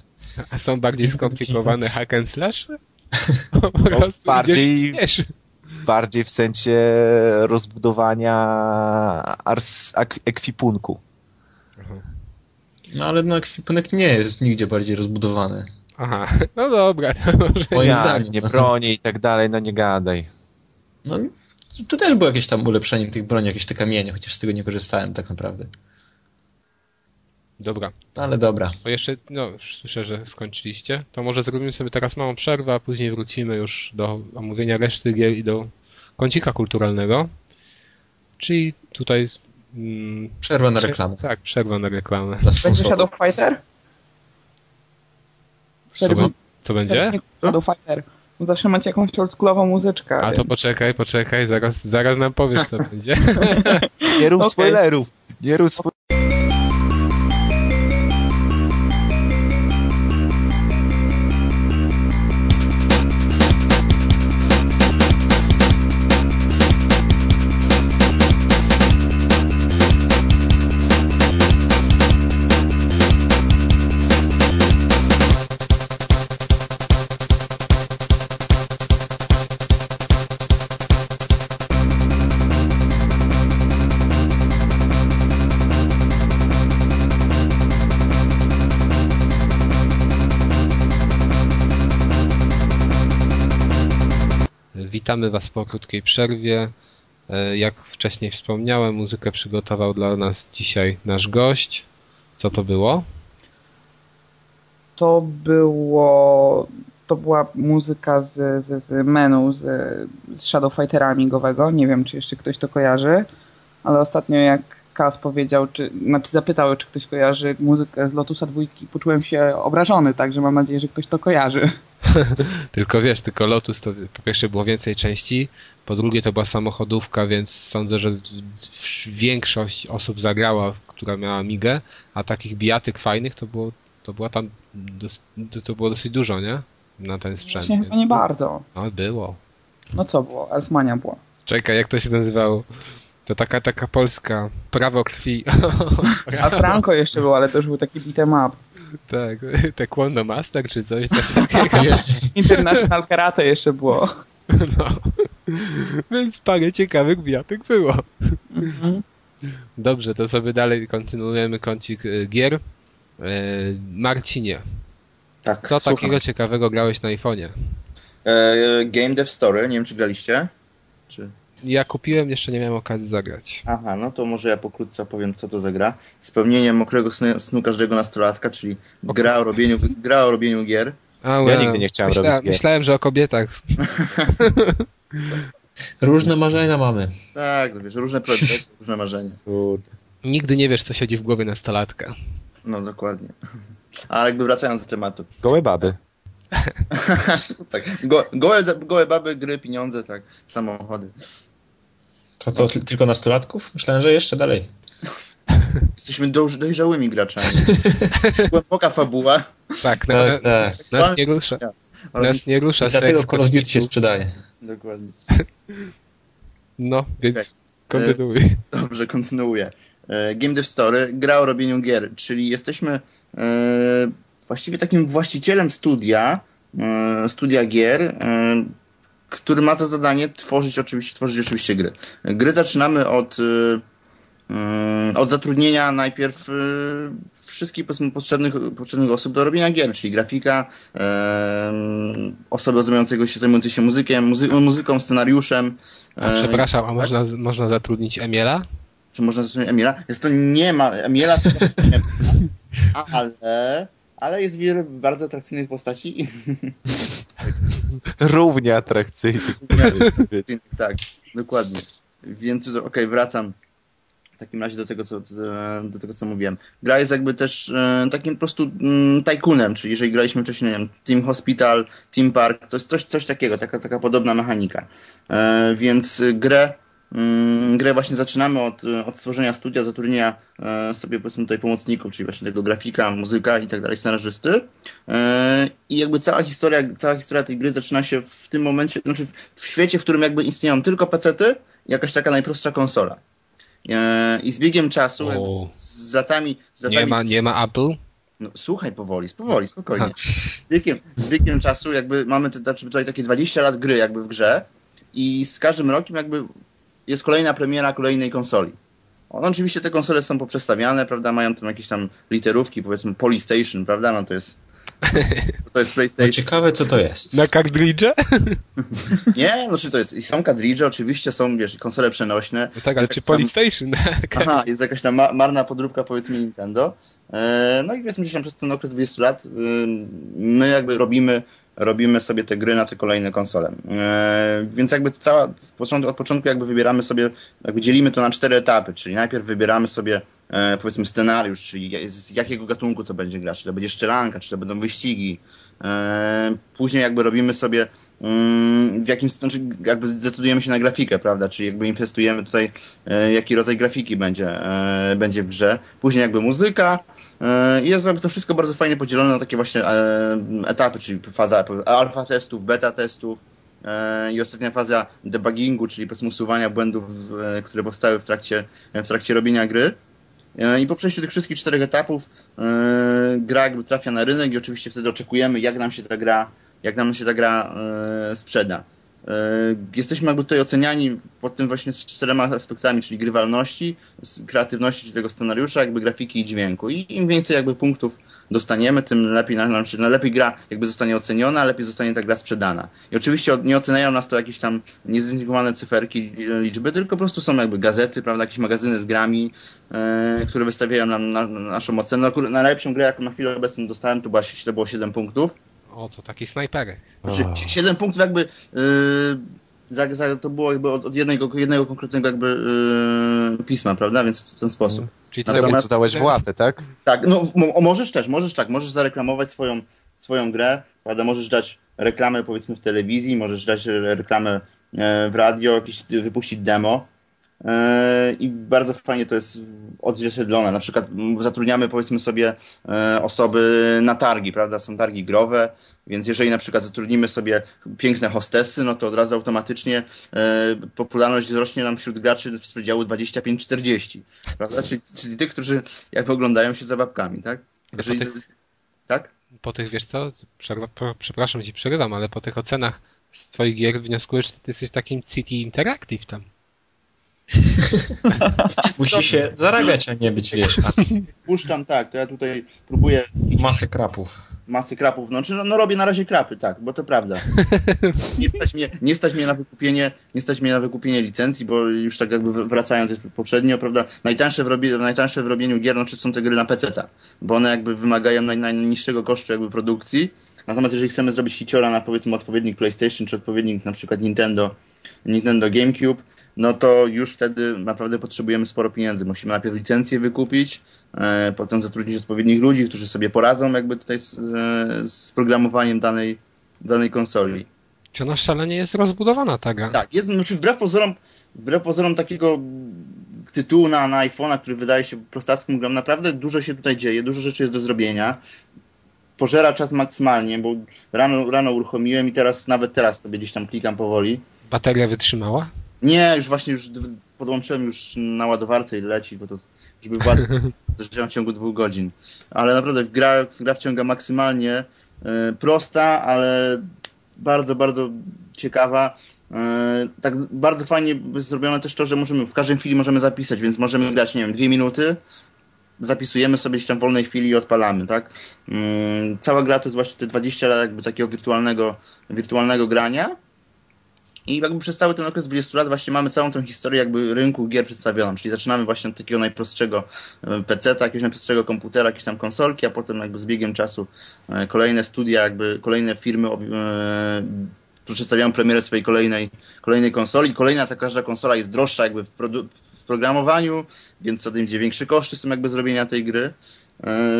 A są bardziej skomplikowane hack and slash? Po no, bardziej, bardziej w sensie rozbudowania ars, ekwipunku. No ale no ekwipunek nie jest nigdzie bardziej rozbudowany. Aha, no dobra. Moim ja, zdaniem. Nie broni i tak dalej, no nie gadaj. No tu też było jakieś tam ulepszenie tych broni, jakieś te kamienie, chociaż z tego nie korzystałem tak naprawdę. Dobra. Ale dobra. Bo jeszcze, no już słyszę, że skończyliście. To może zrobimy sobie teraz małą przerwę, a później wrócimy już do omówienia reszty gier i do kącika kulturalnego. Czyli tutaj... Mm, przerwa na reklamę. Tak, przerwa na reklamę. Będzie Shadow Fighter? Co, co będzie? Shadow Fighter. Zawsze macie jakąś oldschoolową muzyczkę. A to poczekaj, poczekaj, zaraz, zaraz nam powiesz, co będzie. Nie rób okay. spoilerów. Nie rób spoilerów. Witamy Was po krótkiej przerwie. E, jak wcześniej wspomniałem, muzykę przygotował dla nas dzisiaj nasz gość. Co to było? To było to była muzyka z, z, z menu z, z Shadow Fightera amigowego. Nie wiem, czy jeszcze ktoś to kojarzy, ale ostatnio jak Kas powiedział, czy, znaczy zapytał, czy ktoś kojarzy muzykę z Lotusa dwójki, poczułem się obrażony, także mam nadzieję, że ktoś to kojarzy. tylko wiesz, tylko Lotus to po pierwsze było więcej części, po drugie to była samochodówka, więc sądzę, że większość osób zagrała, która miała Migę, a takich bijatyk fajnych to było, to była tam, to było dosyć dużo, nie? Na ten sprzęt. Właśnie więc... nie bardzo. No było. No co było? Elfmania była. Czekaj, jak to się nazywało? To taka, taka polska, prawo krwi. A Franco jeszcze był, ale to już był taki beat'em up. Tak, Taekwondo Master czy coś, coś takiego. International Karate jeszcze było. No. Więc parę ciekawych bijatyk było. Mhm. Dobrze, to sobie dalej kontynuujemy kącik y, gier. Y, Marcinie, tak, co słucham. takiego ciekawego grałeś na iPhone'ie? E, Game Dev Story, nie wiem czy graliście? Czy... Ja kupiłem, jeszcze nie miałem okazji zagrać. Aha, no to może ja pokrótce opowiem, co to za gra. Spełnienie mokrego snu, snu każdego nastolatka, czyli okay. gra, o robieniu, gra o robieniu gier. A, ja nigdy nie chciałem Myśla, robić gier. Myślałem, że o kobietach. różne marzenia mamy. Tak, no wiesz, różne projekty, różne marzenia. Nigdy nie wiesz, co siedzi w głowie nastolatka. No, dokładnie. Ale jakby wracając do tematu. Gołe baby. tak. Go, gołe, gołe baby, gry, pieniądze, tak, samochody. To, to tylko nastolatków? Myślałem, że jeszcze dalej. Jesteśmy dojrzałymi graczami. Głęboka fabuła. Tak, na, tak, tak. nas nie rusza. Nas nie rusza Dlatego Call of Duty się sprzedaje. Dokładnie. No, więc okay. kontynuuj. E, dobrze, kontynuuję. E, Game Dev Story, gra o robieniu gier, czyli jesteśmy e, właściwie takim właścicielem studia, studia gier, który ma za zadanie tworzyć oczywiście, tworzyć oczywiście gry. Gry zaczynamy od, y, y, od zatrudnienia najpierw y, wszystkich potrzebnych, potrzebnych osób do robienia gier, czyli grafika, osoby zajmującego się, zajmujące się muzykiem, muzy muzyką, scenariuszem. A przepraszam, a tak? można, można zatrudnić Emiela? Czy można zatrudnić Emiela? Jest to nie ma, Emiela to Ale, ale jest wiele bardzo atrakcyjnych postaci. Równie atrakcyjnych. tak, dokładnie. Więc okej, okay, wracam w takim razie do tego, co, do tego, co mówiłem. Gra jest jakby też e, takim po prostu mm, tajkunem, czyli jeżeli graliśmy wcześniej, nie wiem, Team Hospital, Team Park, to jest coś, coś takiego, taka, taka podobna mechanika. E, więc grę grę właśnie zaczynamy od, od stworzenia studia, zatrudnienia e, sobie powiedzmy tutaj pomocników, czyli właśnie tego grafika, muzyka i tak dalej, scenarzysty. E, I jakby cała historia, cała historia tej gry zaczyna się w tym momencie, znaczy w świecie, w którym jakby istnieją tylko pecety jakaś taka najprostsza konsola. E, I z biegiem czasu, z, z, latami, z latami... Nie ma, nie ma Apple? No, słuchaj powoli, powoli, spokojnie. Z biegiem, z biegiem czasu jakby mamy znaczy tutaj takie 20 lat gry jakby w grze i z każdym rokiem jakby jest kolejna premiera kolejnej konsoli. No, oczywiście te konsole są poprzestawiane, prawda, mają tam jakieś tam literówki, powiedzmy Polystation, prawda, no to jest to jest PlayStation. No ciekawe, co to jest. Na kartridże? Nie, no czy to jest, są kartridże, oczywiście są, wiesz, konsole przenośne. No tak, ale czy Polystation? Aha, jest jakaś tam marna podróbka, powiedzmy, Nintendo. E, no i powiedzmy, że przez ten okres 20 lat my jakby robimy robimy sobie te gry na te kolejne konsole. E, więc jakby cała, od początku jakby wybieramy sobie, jakby dzielimy to na cztery etapy, czyli najpierw wybieramy sobie e, powiedzmy scenariusz, czyli z jakiego gatunku to będzie gra, czy to będzie szczelanka, czy to będą wyścigi. E, później jakby robimy sobie mm, w jakim znaczy jakby zdecydujemy się na grafikę, prawda? Czyli jakby inwestujemy tutaj, jaki rodzaj grafiki będzie, będzie w grze. Później jakby muzyka, jest to wszystko bardzo fajnie podzielone na takie właśnie e, etapy, czyli faza alfa testów, beta testów e, i ostatnia faza debuggingu, czyli usuwania błędów, e, które powstały w trakcie, w trakcie robienia gry. I po przejściu tych wszystkich czterech etapów gra jakby trafia na rynek i oczywiście wtedy oczekujemy, jak nam się ta gra, jak nam się ta gra sprzeda. E, jesteśmy jakby tutaj oceniani pod tym właśnie czterema aspektami, czyli grywalności, kreatywności tego scenariusza, jakby grafiki i dźwięku. I im więcej jakby punktów dostaniemy, tym lepiej nam się, lepiej gra jakby zostanie oceniona, lepiej zostanie ta gra sprzedana. I oczywiście nie oceniają nas to jakieś tam niezidentyfikowane cyferki, liczby, tylko po prostu są jakby gazety, prawda, jakieś magazyny z grami, e, które wystawiają nam na, na naszą ocenę. No, najlepszą grę, jaką na chwilę obecną dostałem, to, była, to było 7 punktów. O, to taki snajperek. Znaczy, 7 punktów jakby yy, za, za, to było jakby od, od, jednego, jednego konkretnego jakby yy, pisma, prawda? Więc w ten sposób. Hmm. Czyli tyle Natomiast, co dałeś w łapy, tak? Tak, no mo, możesz też, możesz tak, możesz zareklamować swoją, swoją grę, prawda? Możesz dać reklamę powiedzmy w telewizji, możesz dać reklamę e, w radio, jakieś, wypuścić demo, i bardzo fajnie to jest odzwierciedlone. Na przykład zatrudniamy powiedzmy sobie e, osoby na targi, prawda? Są targi growe, więc jeżeli na przykład zatrudnimy sobie piękne hostessy, no to od razu automatycznie e, popularność wzrośnie nam wśród graczy z przedziału 25-40, prawda? Czyli, czyli tych, którzy jakby oglądają się za babkami, tak? Jeżeli... Po tych, tak? Po tych, wiesz co, przepraszam ci przerywam, ale po tych ocenach z twoich gier wnioskujesz, że ty jesteś takim City Interactive tam. Musi się zarabiać, a nie być, wiesz. A... Puszczam, tak, to ja tutaj próbuję... Masę krapów. Masy krapów, no, czy, no, no robię na razie krapy, tak, bo to prawda. Nie stać, mnie, nie stać mnie na wykupienie, nie stać mnie na wykupienie licencji, bo już tak jakby wracając poprzednio, prawda, najtańsze w, robi, najtańsze w robieniu gier, no, czy są te gry na PC-ta, bo one jakby wymagają naj, najniższego kosztu jakby produkcji, natomiast jeżeli chcemy zrobić hiciora na powiedzmy odpowiednik PlayStation, czy odpowiednik na przykład Nintendo, Nintendo GameCube, no to już wtedy naprawdę potrzebujemy sporo pieniędzy. Musimy najpierw licencję wykupić, e, potem zatrudnić odpowiednich ludzi, którzy sobie poradzą jakby tutaj z, e, z programowaniem danej, danej konsoli. Czy ona szalenie jest rozbudowana ta gra? Tak, jest, znaczy wbrew pozorom, wbrew pozorom takiego tytułu na, na iPhone'a, który wydaje się prostacką grą, naprawdę dużo się tutaj dzieje, dużo rzeczy jest do zrobienia. Pożera czas maksymalnie, bo rano, rano uruchomiłem i teraz, nawet teraz sobie gdzieś tam klikam powoli. Bateria wytrzymała? Nie, już właśnie już podłączyłem już na ładowarce i leci, bo to żeby to w ciągu dwóch godzin. Ale naprawdę gra, gra wciąga maksymalnie. E, prosta, ale bardzo, bardzo ciekawa. E, tak bardzo fajnie zrobione też to, że możemy w każdej chwili możemy zapisać, więc możemy grać, nie wiem, dwie minuty, zapisujemy sobie gdzieś tam w wolnej chwili i odpalamy, tak? Mm, cała gra to jest właśnie te 20 lat jakby takiego wirtualnego, wirtualnego grania I jakby przez cały ten okres 20 lat właśnie mamy całą tą historię jakby rynku gier przedstawioną, czyli zaczynamy właśnie od takiego najprostszego e, PC-ta, jakiegoś najprostszego komputera, jakieś tam konsolki, a potem jakby z biegiem czasu e, kolejne studia, jakby kolejne firmy e, przedstawiają premierę swojej kolejnej, kolejnej konsoli. Kolejna ta każda konsola jest droższa jakby w, w programowaniu, więc co tym idzie większe koszty są jakby zrobienia tej gry.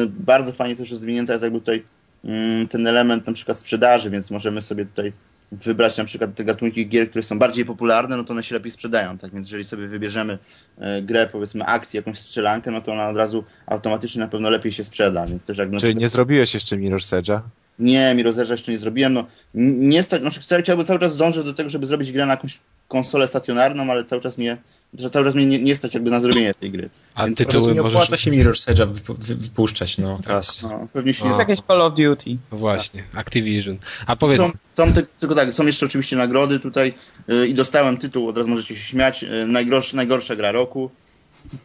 Bardzo fajnie też rozwinięta jest jakby tutaj mm, ten element na przykład sprzedaży, więc możemy sobie tutaj wybrać na przykład te gatunki gier, które są bardziej popularne, no to one się lepiej sprzedają, tak? Więc jeżeli sobie wybierzemy e, grę, powiedzmy akcji, jakąś strzelankę, no to ona od razu automatycznie na pewno lepiej się sprzeda, więc też jak... Czyli przykład... nie zrobiłeś jeszcze Mirror's Edge'a? Nie, Mirror's Edge'a jeszcze nie zrobiłem, no nie stać, znaczy chciałbym cały czas dążyć do tego, żeby zrobić grę na jakąś konsolę stacjonarną, ale cały czas nie, że cały czas mnie nie, nie stać jakby na zrobienie tej gry. A Więc tytuły nie opłaca się Mirror's Edge'a wypuszczać, no. Teraz. No, pewnie się... Jest jakieś Call of Duty. No właśnie, Activision. A powiedz... Są, są te, tylko tak, są jeszcze oczywiście nagrody tutaj yy, i dostałem tytuł, od razu możecie się śmiać, yy, najgorszy, najgorsza gra roku.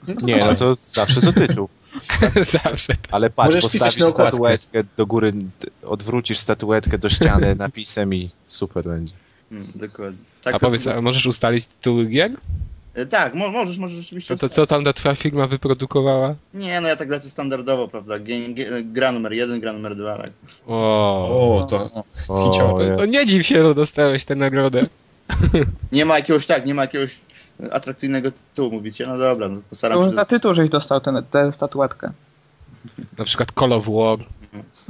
No nie, no to zawsze to tytuł. zawsze. Ale patrz, Możesz postawisz statuetkę do góry, odwrócisz statuetkę do ściany napisem i super będzie. Hmm, dokładnie. Tak a powiedz, a możesz ustalić tytuły gier? E, tak, mo możesz, możesz rzeczywiście. No to co tam ta twoja firma wyprodukowała? Nie, no ja tak lecę standardowo, prawda? G gra numer jeden, gra numer dwa, tak. O, o to o, to, to nie dziw się, że dostałeś tę nagrodę. Nie ma jakiegoś, tak, nie ma jakiegoś atrakcyjnego tytułu, mówicie? No dobra, no postaram się... Za tytuł żeś dostał tę statuetkę. Na przykład Call of War.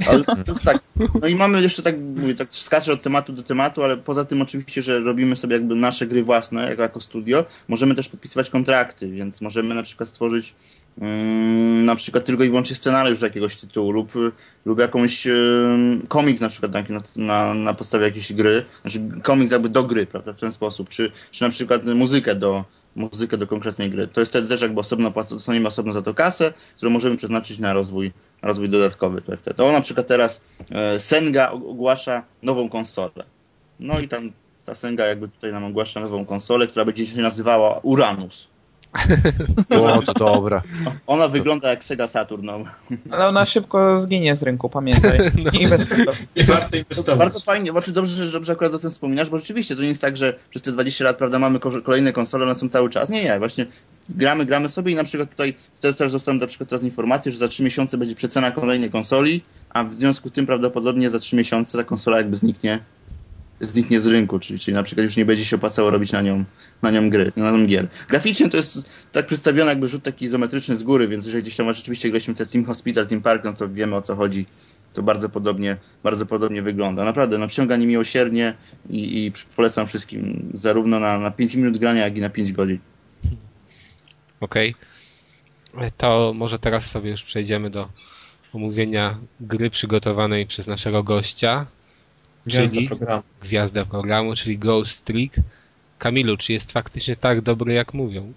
Ale to jest tak. No i mamy jeszcze tak, mówię, tak skaczę od tematu do tematu, ale poza tym oczywiście, że robimy sobie jakby nasze gry własne jako, jako studio, możemy też podpisywać kontrakty, więc możemy na przykład stworzyć um, na przykład tylko i wyłącznie scenariusz jakiegoś tytułu lub, lub jakąś um, komiks na przykład na, na, na podstawie jakiejś gry, znaczy komiks jakby do gry, prawda, w ten sposób, czy, czy na przykład muzykę do, muzykę do konkretnej gry. To jest wtedy też jakby osobno, dostaniemy osobno za to kasę, którą możemy przeznaczyć na rozwój rozwój dodatkowy to. To na przykład teraz e, Senga ogłasza nową konsolę. No i tam ta Senga jakby tutaj nam ogłasza nową konsolę, która będzie się nazywała Uranus. O, to dobra. Ona wygląda jak Sega Saturn. No. Ale ona szybko zginie z rynku, pamiętaj. No. Nie I warto inwestować. Bardzo fajnie, znaczy dobrze, że dobrze akurat o tym wspominasz, bo rzeczywiście to nie jest tak, że przez te 20 lat prawda, mamy kolejne konsole, one są cały czas. Nie, nie, właśnie gramy, gramy sobie i na przykład tutaj też, też dostałem na przykład teraz informację, że za 3 miesiące będzie przecena kolejnej konsoli, a w związku z tym prawdopodobnie za 3 miesiące ta konsola jakby zniknie, zniknie z rynku, czyli, czyli na przykład już nie będzie się opłacało robić na nią, na nią gry, na nią gier. Graficznie to jest tak przedstawione jakby rzut taki izometryczny z góry, więc jeżeli gdzieś tam rzeczywiście graliśmy te Team Hospital, Team Park, no to wiemy o co chodzi. To bardzo podobnie, bardzo podobnie wygląda. Naprawdę, no wciąga niemiłosiernie i, i polecam wszystkim zarówno na, na 5 minut grania, jak i na 5 godzin. Okej. Okay. To może teraz sobie już przejdziemy do omówienia gry przygotowanej przez naszego gościa. Gwiazda programu. Gwiazda programu, czyli Ghost Trick. Kamilu, czy jest faktycznie tak dobry, jak mówią?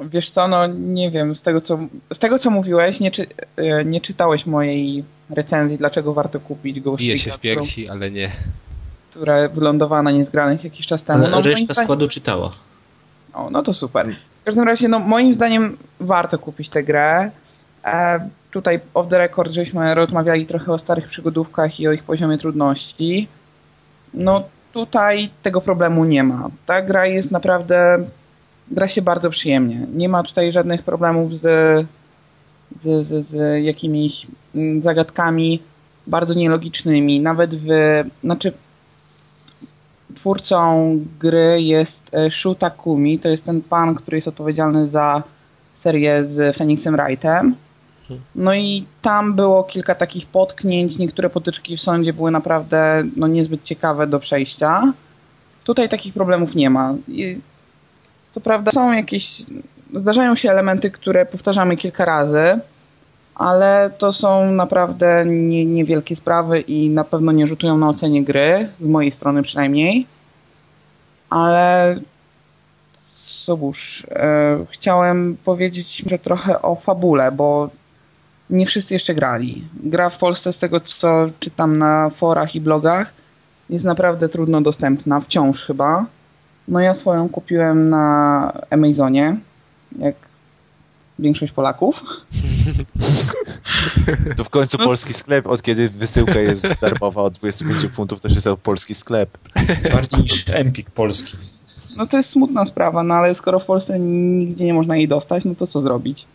Wiesz co, no nie wiem, z tego co, z tego, co mówiłeś, nie, czy, e, nie czytałeś mojej recenzji, dlaczego warto kupić Ghost Bije się w piersi, którą, ale nie. Która wylądowała na niezgranych jakiś czas temu. Ale no, reszta składu czytała. O, no to super każdym razie, no moim zdaniem warto kupić tę grę. E, tutaj off the record żeśmy rozmawiali trochę o starych przygodówkach i o ich poziomie trudności. No tutaj tego problemu nie ma. Ta gra jest naprawdę... Gra się bardzo przyjemnie. Nie ma tutaj żadnych problemów z, z, z, z jakimiś zagadkami bardzo nielogicznymi. Nawet w... Znaczy twórcą gry jest e, Shu Takumi, to jest ten pan, który jest odpowiedzialny za serię z Phoenixem Wrightem. No i tam było kilka takich potknięć, niektóre potyczki w sądzie były naprawdę no, niezbyt ciekawe do przejścia. Tutaj takich problemów nie ma. I co prawda są jakieś, zdarzają się elementy, które powtarzamy kilka razy, ale to są naprawdę nie, niewielkie sprawy i na pewno nie rzutują na ocenie gry, z mojej strony przynajmniej. Ale cóż, e, chciałem powiedzieć może trochę o fabule, bo nie wszyscy jeszcze grali. Gra w Polsce, z tego co czytam na forach i blogach, jest naprawdę trudno dostępna, wciąż chyba. No ja swoją kupiłem na Amazonie, jak większość Polaków. To w końcu no, polski sklep, od kiedy wysyłka jest darmowa od 25 funtów, to się stał polski sklep. Bardziej niż Empik polski. No to jest smutna sprawa, no ale skoro w Polsce nigdzie nie można jej dostać, no to co zrobić?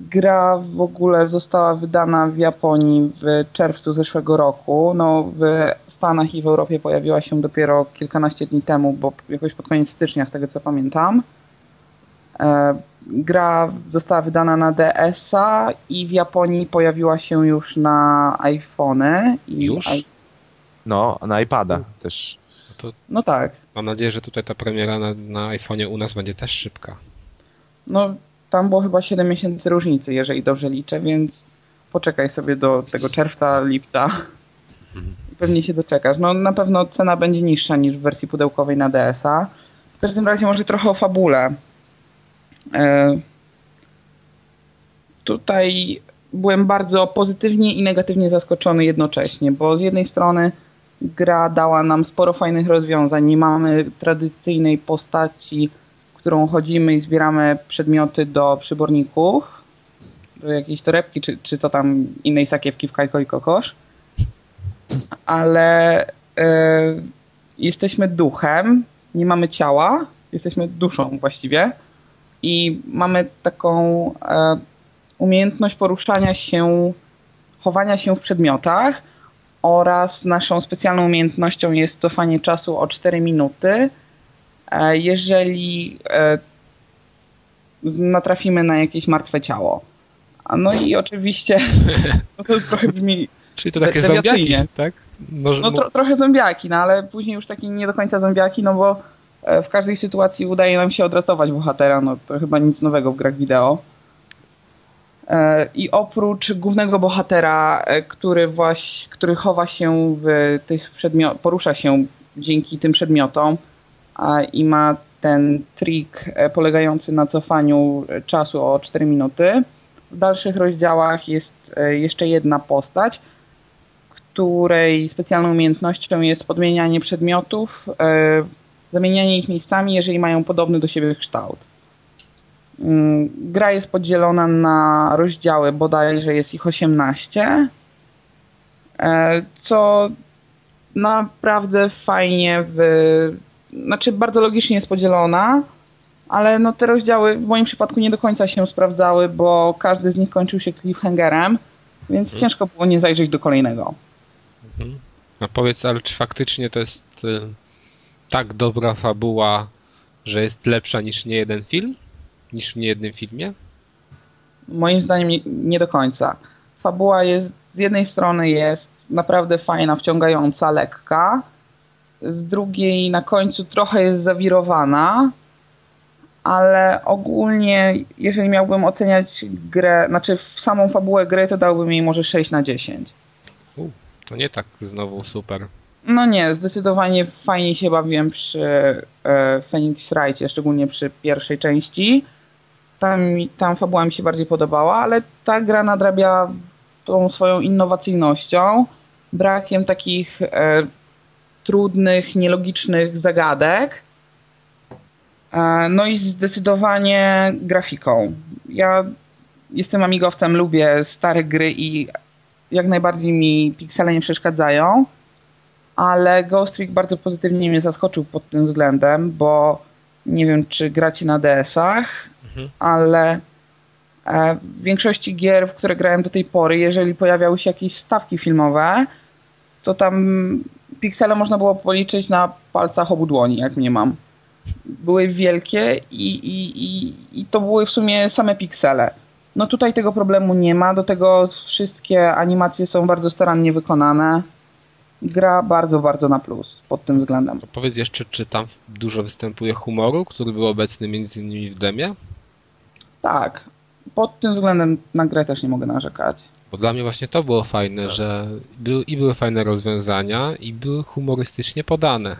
Gra w ogóle została wydana w Japonii w czerwcu zeszłego roku. No, w Stanach i w Europie pojawiła się dopiero kilkanaście dni temu, bo jakoś pod koniec stycznia, z tego co pamiętam. E, gra została wydana na DS-a i w Japonii pojawiła się już na iPhony. I już? I... No, na iPada też. No, to no tak. Mam nadzieję, że tutaj ta premiera na, na iPhone'ie u nas będzie też szybka. No, tam było chyba 7 miesięcy różnicy, jeżeli dobrze liczę, więc poczekaj sobie do tego czerwca, lipca pewnie się doczekasz. No na pewno cena będzie niższa niż w wersji pudełkowej na DS-a. W każdym razie może trochę o fabule. E, tutaj byłem bardzo pozytywnie i negatywnie zaskoczony jednocześnie, bo z jednej strony gra dała nam sporo fajnych rozwiązań. Nie mamy tradycyjnej postaci którą chodzimy i zbieramy przedmioty do przyborników, do jakiejś torebki, czy, czy to tam innej sakiewki w kajko i kokosz. Ale e, jesteśmy duchem, nie mamy ciała, jesteśmy duszą właściwie i mamy taką e, umiejętność poruszania się, chowania się w przedmiotach oraz naszą specjalną umiejętnością jest cofanie czasu o 4 minuty jeżeli e, natrafimy na jakieś martwe ciało. No i oczywiście no to trochę brzmi Czyli to takie zombiaki, tak? Może, no tro, trochę zombiaki, no ale później już takie nie do końca zombiaki, no bo e, w każdej sytuacji udaje nam się odratować bohatera, no to chyba nic nowego w grach wideo. I oprócz głównego bohatera, który właśnie, który chowa się w tych przedmiotach, porusza się dzięki tym przedmiotom, i ma ten trik e, polegający na cofaniu czasu o 4 minuty. W dalszych rozdziałach jest e, jeszcze jedna postać, której specjalną umiejętnością jest podmienianie przedmiotów, e, zamienianie ich miejscami, jeżeli mają podobny do siebie kształt. Mm, gra jest podzielona na rozdziały, bodajże jest ich 18, co naprawdę fajnie w znaczy bardzo logicznie jest podzielona, ale no te rozdziały w moim przypadku nie do końca się sprawdzały, bo każdy z nich kończył się cliffhangerem, więc mhm. ciężko było nie zajrzeć do kolejnego. Mhm. No powiedz, ale czy faktycznie to jest y, tak dobra fabuła, że jest lepsza niż nie jeden film? Niż w niejednym filmie? Moim zdaniem nie, nie do końca. Fabuła jest, z jednej strony jest naprawdę fajna, wciągająca, lekka, z drugiej na końcu trochę jest zawirowana, ale ogólnie, jeżeli miałbym oceniać grę, znaczy samą fabułę gry, to dałbym jej może 6 na 10. U, to nie tak znowu super. No nie, zdecydowanie fajnie się bawiłem przy e, Phoenix szczególnie przy pierwszej części. Tam, tam fabuła mi się bardziej podobała, ale ta gra nadrabia tą swoją innowacyjnością, brakiem takich e, trudnych, nielogicznych zagadek. E, no i zdecydowanie grafiką. Ja jestem amigowcem, lubię stare gry i jak najbardziej mi piksele nie przeszkadzają, ale Ghost Trick bardzo pozytywnie mnie zaskoczył pod tym względem, bo nie wiem, czy gracie na DS-ach, mhm. ale e, w większości gier, w które grałem do tej pory, jeżeli pojawiały się jakieś stawki filmowe, to tam piksele można było policzyć na palcach obu dłoni, jak mnie mam. Były wielkie i, i, i, i to były w sumie same piksele. No tutaj tego problemu nie ma, do tego wszystkie animacje są bardzo starannie wykonane. Gra bardzo, bardzo na plus pod tym względem. To powiedz jeszcze, czy tam dużo występuje humoru, który był obecny między innymi w demie? Tak. Pod tym względem na grę też nie mogę narzekać. Bo dla mnie właśnie to było fajne, tak. że był, i były fajne rozwiązania, i były humorystycznie podane.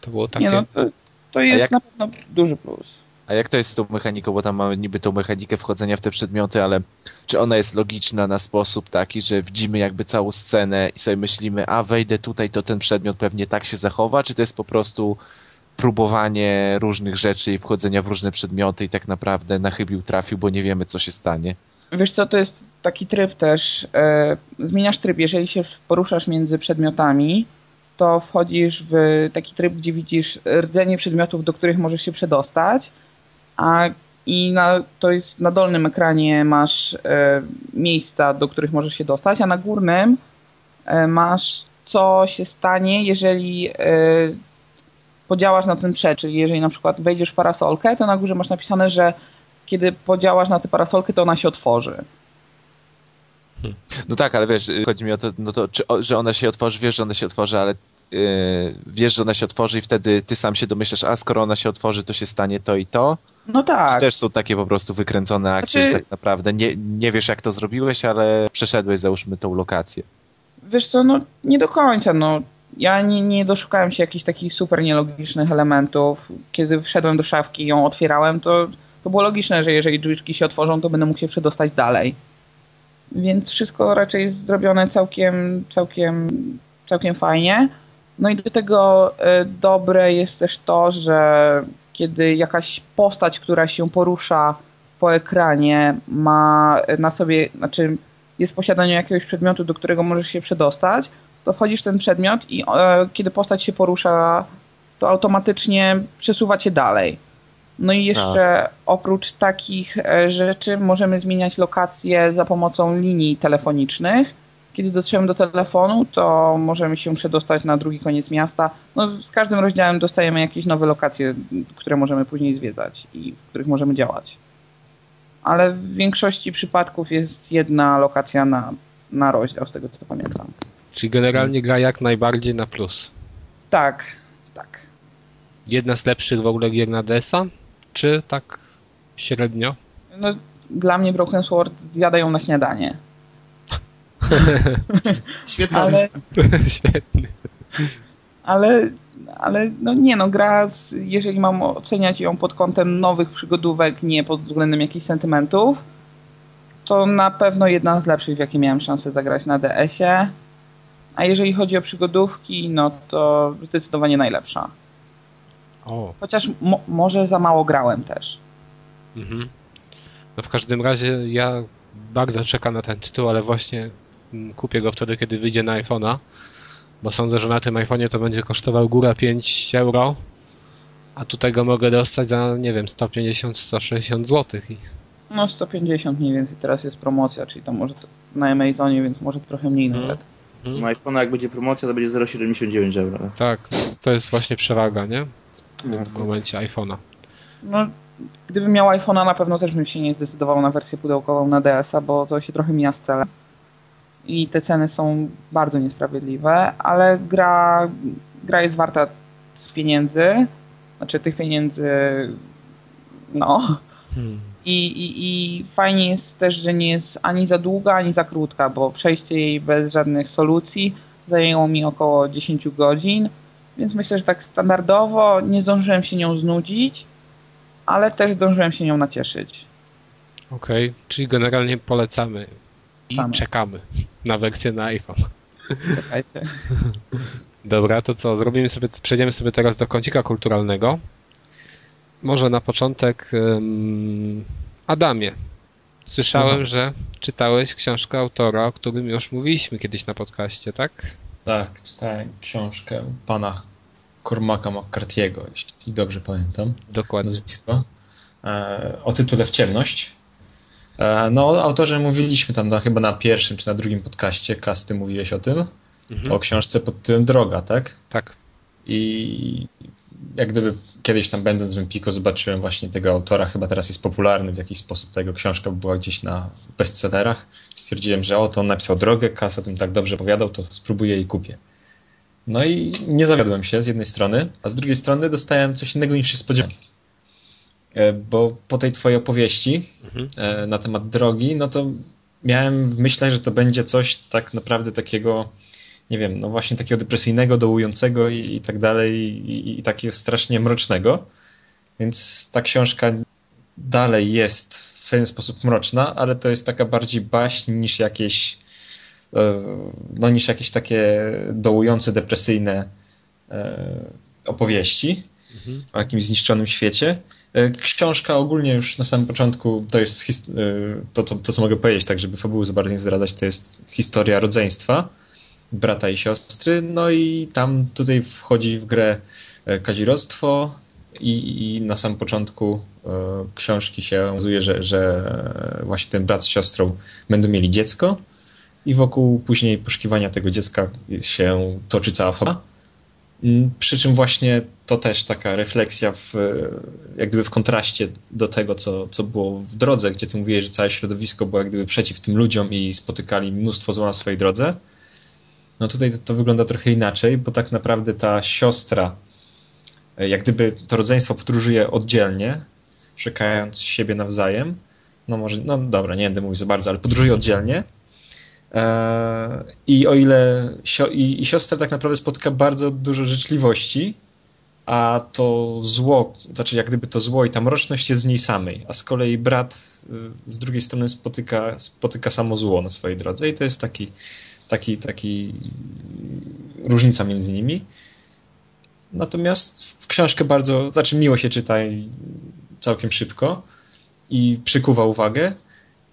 To było takie... Nie no, to, to jest jak... na pewno duży plus. A jak to jest z tą mechaniką, bo tam mamy niby tą mechanikę wchodzenia w te przedmioty, ale czy ona jest logiczna na sposób taki, że widzimy jakby całą scenę i sobie myślimy, a wejdę tutaj, to ten przedmiot pewnie tak się zachowa, czy to jest po prostu próbowanie różnych rzeczy i wchodzenia w różne przedmioty i tak naprawdę na chybił trafił, bo nie wiemy, co się stanie. Wiesz co, to jest taki tryb też. E, zmieniasz tryb, jeżeli się poruszasz między przedmiotami, to wchodzisz w taki tryb, gdzie widzisz rdzenie przedmiotów, do których możesz się przedostać, a i na, to jest na dolnym ekranie masz e, miejsca, do których możesz się dostać, a na górnym e, masz co się stanie, jeżeli podziałasz na ten przed, czyli jeżeli na przykład wejdziesz w parasolkę, to na górze masz napisane, że kiedy podziałasz na tę parasolkę, to ona się otworzy. No tak, ale wiesz, chodzi mi o to, no to czy, że ona się otworzy, wiesz, że ona się otworzy, ale yy, wiesz, że ona się otworzy i wtedy ty sam się domyślasz, a skoro ona się otworzy, to się stanie to i to. No tak. Czy też są takie po prostu wykręcone akcje, znaczy... że tak naprawdę nie, nie wiesz, jak to zrobiłeś, ale przeszedłeś, załóżmy, tą lokację. Wiesz co, no nie do końca, no. Ja nie, nie doszukałem się jakichś takich super nielogicznych elementów. Kiedy wszedłem do szafki i ją otwierałem, to, to było logiczne, że jeżeli drzwiczki się otworzą, to będę mógł się przedostać dalej. Więc wszystko raczej jest zrobione całkiem, całkiem, całkiem fajnie. No i do tego e, dobre jest też to, że kiedy jakaś postać, która się porusza po ekranie, ma na sobie, znaczy jest w posiadaniu jakiegoś przedmiotu, do którego możesz się przedostać, to wchodzisz w ten przedmiot i e, kiedy postać się porusza, to automatycznie przesuwa cię dalej. No i jeszcze A. oprócz takich e, rzeczy możemy zmieniać lokacje za pomocą linii telefonicznych. Kiedy dotrzemy do telefonu, to możemy się przedostać na drugi koniec miasta. No, z każdym rozdziałem dostajemy jakieś nowe lokacje, które możemy później zwiedzać i w których możemy działać. Ale w większości przypadków jest jedna lokacja na, na rozdział, z tego co pamiętam. Czyli generalnie gra jak najbardziej na plus. Tak, tak. Jedna z lepszych w ogóle gier na DS-a? Czy tak średnio? No, dla mnie Broken Sword zjadają na śniadanie. Świetnie. Ale... Świetny. Ale, ale no nie no, gra, z, jeżeli mam oceniać ją pod kątem nowych przygodówek, nie pod względem jakichś sentymentów, to na pewno jedna z lepszych, w jakie miałem szansę zagrać na DS-ie. A jeżeli chodzi o przygodówki, no to zdecydowanie najlepsza. O. Chociaż mo może za mało grałem też. Mhm. No w każdym razie ja bardzo czekam na ten tytuł, ale właśnie mm, kupię go wtedy, kiedy wyjdzie na iPhone'a, bo sądzę, że na tym iPhone'ie to będzie kosztował góra 5 euro, a tutaj go mogę dostać za, nie wiem, 150-160 zł. I... No 150 mniej więcej, teraz jest promocja, czyli to może na Amazonie, więc może trochę mniej mhm. nawet. Na iPhone'a jak będzie promocja, to będzie 0,79 euro. Tak, to jest właśnie przewaga, nie? W momencie iPhone'a. No, gdybym miał iPhone'a, na pewno też bym się nie zdecydował na wersję pudełkową na DS-a, bo to się trochę mija z celem. I te ceny są bardzo niesprawiedliwe, ale gra, gra jest warta z pieniędzy. Znaczy tych pieniędzy, no. Hmm. I, i, I fajnie jest też, że nie jest ani za długa, ani za krótka, bo przejście jej bez żadnych solucji zajęło mi około 10 godzin więc myślę, że tak standardowo nie zdążyłem się nią znudzić, ale też zdążyłem się nią nacieszyć. Okej, okay, czyli generalnie polecamy i Same. czekamy na wersję na iPhone. Czekajcie. Dobra, to co? Zrobimy sobie, przejdziemy sobie teraz do kącika kulturalnego. Może na początek um, Adamie. Słyszałem, Słucham. że czytałeś książkę autora, o którym już mówiliśmy kiedyś na podcaście, tak? Tak, czytałem książkę pana Cormaca McCarthy'ego, jeśli dobrze pamiętam. Dokładnie. Nazwisko. E, o tytule W ciemność. E, no, o autorze mówiliśmy tam na, chyba na pierwszym czy na drugim podcaście. Kasty mówiłeś o tym. Mhm. O książce pod tytułem Droga, tak? Tak. I jak gdyby kiedyś tam będąc w Empiko zobaczyłem właśnie tego autora, chyba teraz jest popularny w jakiś sposób, ta jego książka była gdzieś na bestsellerach. Stwierdziłem, że oto on napisał drogę, Kas o tym tak dobrze opowiadał, to spróbuję i kupię. No i nie zawiodłem się z jednej strony, a z drugiej strony dostałem coś innego niż się spodziewałem. E, bo po tej twojej opowieści mhm. E, na temat drogi, no to miałem w myślach, że to będzie coś tak naprawdę takiego nie wiem, no właśnie takiego depresyjnego, dołującego i, i tak dalej, i, i takiego strasznie mrocznego. Więc ta książka dalej jest w pewien sposób mroczna, ale to jest taka bardziej baśń niż jakieś e, no niż jakieś takie dołujące, depresyjne e, opowieści. mhm. o jakimś zniszczonym świecie. E, książka ogólnie już na samym początku to jest to, to, to, co mogę powiedzieć, tak żeby fabuły za bardzo nie zdradzać, to jest historia rodzeństwa brata i siostry, no i tam tutaj wchodzi w grę e, kazirodztwo i, i na samym początku książki się okazuje, że, że właśnie ten brat z siostrą będą mieli dziecko i wokół później poszukiwania tego dziecka się toczy cała fabuła. Mm, przy czym właśnie to też taka refleksja w, jak gdyby w kontraście do tego, co, co było w drodze, gdzie ty mówiłeś, że całe środowisko było jak gdyby przeciw tym ludziom i spotykali mnóstwo zła na swojej drodze. No tutaj to, to wygląda trochę inaczej, bo tak naprawdę ta siostra, e, jak gdyby to rodzeństwo podróżuje oddzielnie, szukając siebie nawzajem. No może, no dobra, nie będę mówił za bardzo, ale podróżuje oddzielnie E, I o ile i, i siostra tak naprawdę spotyka bardzo dużo życzliwości, a to zło, znaczy jak gdyby to zło i ta mroczność jest w niej samej, a z kolei brat y, z drugiej strony spotyka, spotyka samo zło na swojej drodze i to jest taki, taki, taki różnica między nimi. Natomiast w książkę bardzo, znaczy miło się czyta i całkiem szybko i przykuwa uwagę.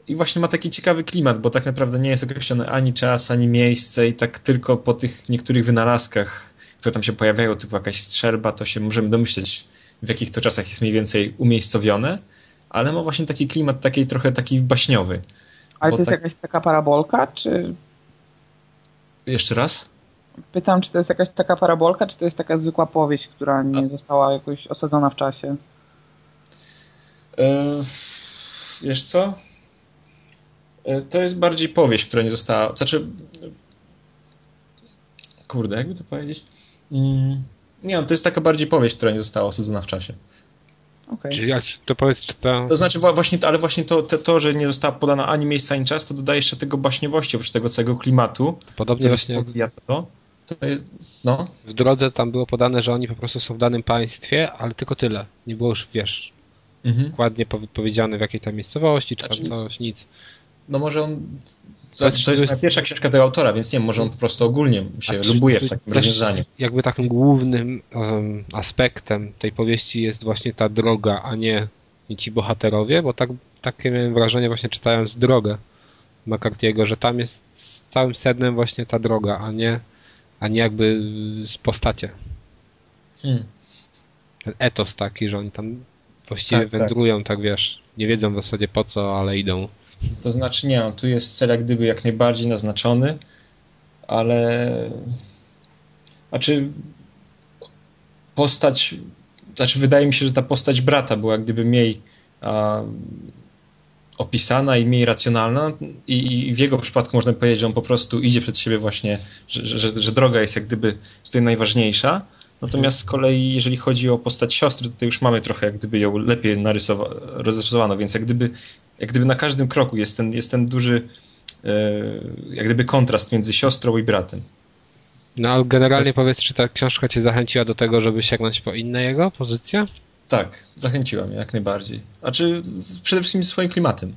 I właśnie ma taki ciekawy klimat, bo tak naprawdę nie jest określony ani czas, ani miejsce i tak tylko po tych niektórych wynalazkach, które tam się pojawiają, typu jakaś strzelba, to się możemy domyśleć, w jakich to czasach jest mniej więcej umiejscowione, ale ma właśnie taki klimat takiej trochę taki baśniowy. Ale to jest tak... jakaś taka parabolka, czy... Jeszcze raz? Pytam, czy to jest jakaś taka parabolka, czy to jest taka zwykła powieść, która nie A... została jakoś osadzona w czasie? Yy, wiesz co? E, to jest bardziej powieść, która nie została. Znaczy. Kurde, jakby to powiedzieć? Mm, nie, no, to jest taka bardziej powieść, która nie została osadzona w czasie. Okay. Czyli jak to powiedz, czy to... To znaczy właśnie, ale właśnie to, to, to, że nie została podana ani miejsce, ani czas, to dodaje jeszcze tego baśniowości, oprócz tego całego klimatu. Podobnie właśnie to, to no. W drodze tam było podane, że oni po prostu są w danym państwie, ale tylko tyle. Nie było już, wiesz, mhm. dokładnie powiedziane w jakiej tam miejscowości, czy znaczy, tam coś, nic no może on to jest, to jest moja pierwsza książka tego autora, więc nie wiem, może on po prostu ogólnie się lubuje w takim rozwiązaniu. Jakby takim głównym um, aspektem tej powieści jest właśnie ta droga, a nie, nie ci bohaterowie, bo tak, takie miałem wrażenie właśnie czytając drogę McCarthy'ego, że tam jest z całym sednem właśnie ta droga, a nie, a nie jakby z postacie. Hmm. Ten etos taki, że oni tam właściwie tak, tak. wędrują, tak. tak wiesz, nie wiedzą w zasadzie po co, ale idą. To znaczy nie, no, tu jest cel jak gdyby jak najbardziej naznaczony, ale znaczy postać, znaczy wydaje mi się, że ta postać brata była jak gdyby mniej a, opisana i mniej racjonalna I, i, w jego przypadku można powiedzieć, że on po prostu idzie przed siebie właśnie, że, że, że droga jest jak gdyby tutaj najważniejsza, Natomiast z kolei, jeżeli chodzi o postać siostry, to już mamy trochę jak gdyby ją lepiej narysowaną, więc jak gdyby jak gdyby na każdym kroku jest ten, jest ten duży e, jak gdyby kontrast między siostrą i bratem. No ale generalnie powiedz, czy ta książka cię zachęciła do tego, żeby sięgnąć po inne jego pozycje? Tak, zachęciła mnie jak najbardziej. Znaczy przede wszystkim swoim klimatem.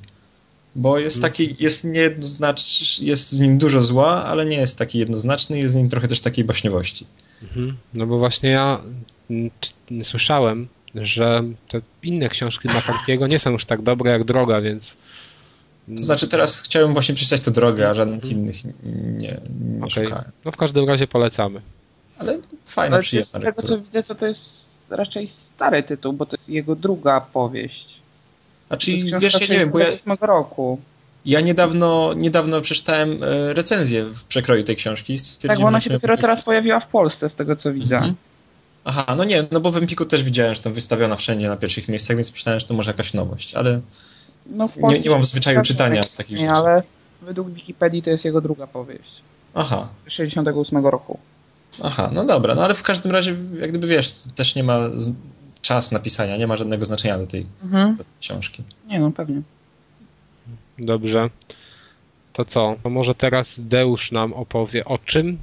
Bo jest hmm. taki, jest niejednoznaczny, jest w nim dużo zła, ale nie jest taki jednoznaczny, jest w nim trochę też takiej baśniowości. Mhm. No bo właśnie ja słyszałem, że te inne książki McCarthy'ego nie są już tak dobre jak Droga, więc... To znaczy teraz chciałem właśnie przeczytać tę Drogę, a żadnych mhm. innych nie, nie okay. szukałem. No w każdym razie polecamy. Ale fajna, Ale przyjemna Z tego co widzę, to to jest raczej stary tytuł, bo to jest jego druga powieść. Znaczy, wiesz, ja nie wiem, bo ja... roku. Ja niedawno, niedawno przeczytałem e, recenzję w przekroju tej książki. Tak, bo ona się dopiero teraz pojawiła w Polsce, z tego co widzę. Mhm. Aha, no nie, no bo w Empiku też widziałem, że to wystawiona wszędzie na pierwszych miejscach, więc myślałem, że to może jakaś nowość, ale no nie, nie mam w zwyczaju czytania tak, takich nie, rzeczy. ale według Wikipedii to jest jego druga powieść. Aha. Z 68 roku. Aha, no dobra, no ale w każdym razie, jak gdyby wiesz, też nie ma czas napisania, nie ma żadnego znaczenia do tej, mhm. do tej książki. Nie, no pewnie. Dobrze. To co? To może teraz Deusz nam opowie o czym?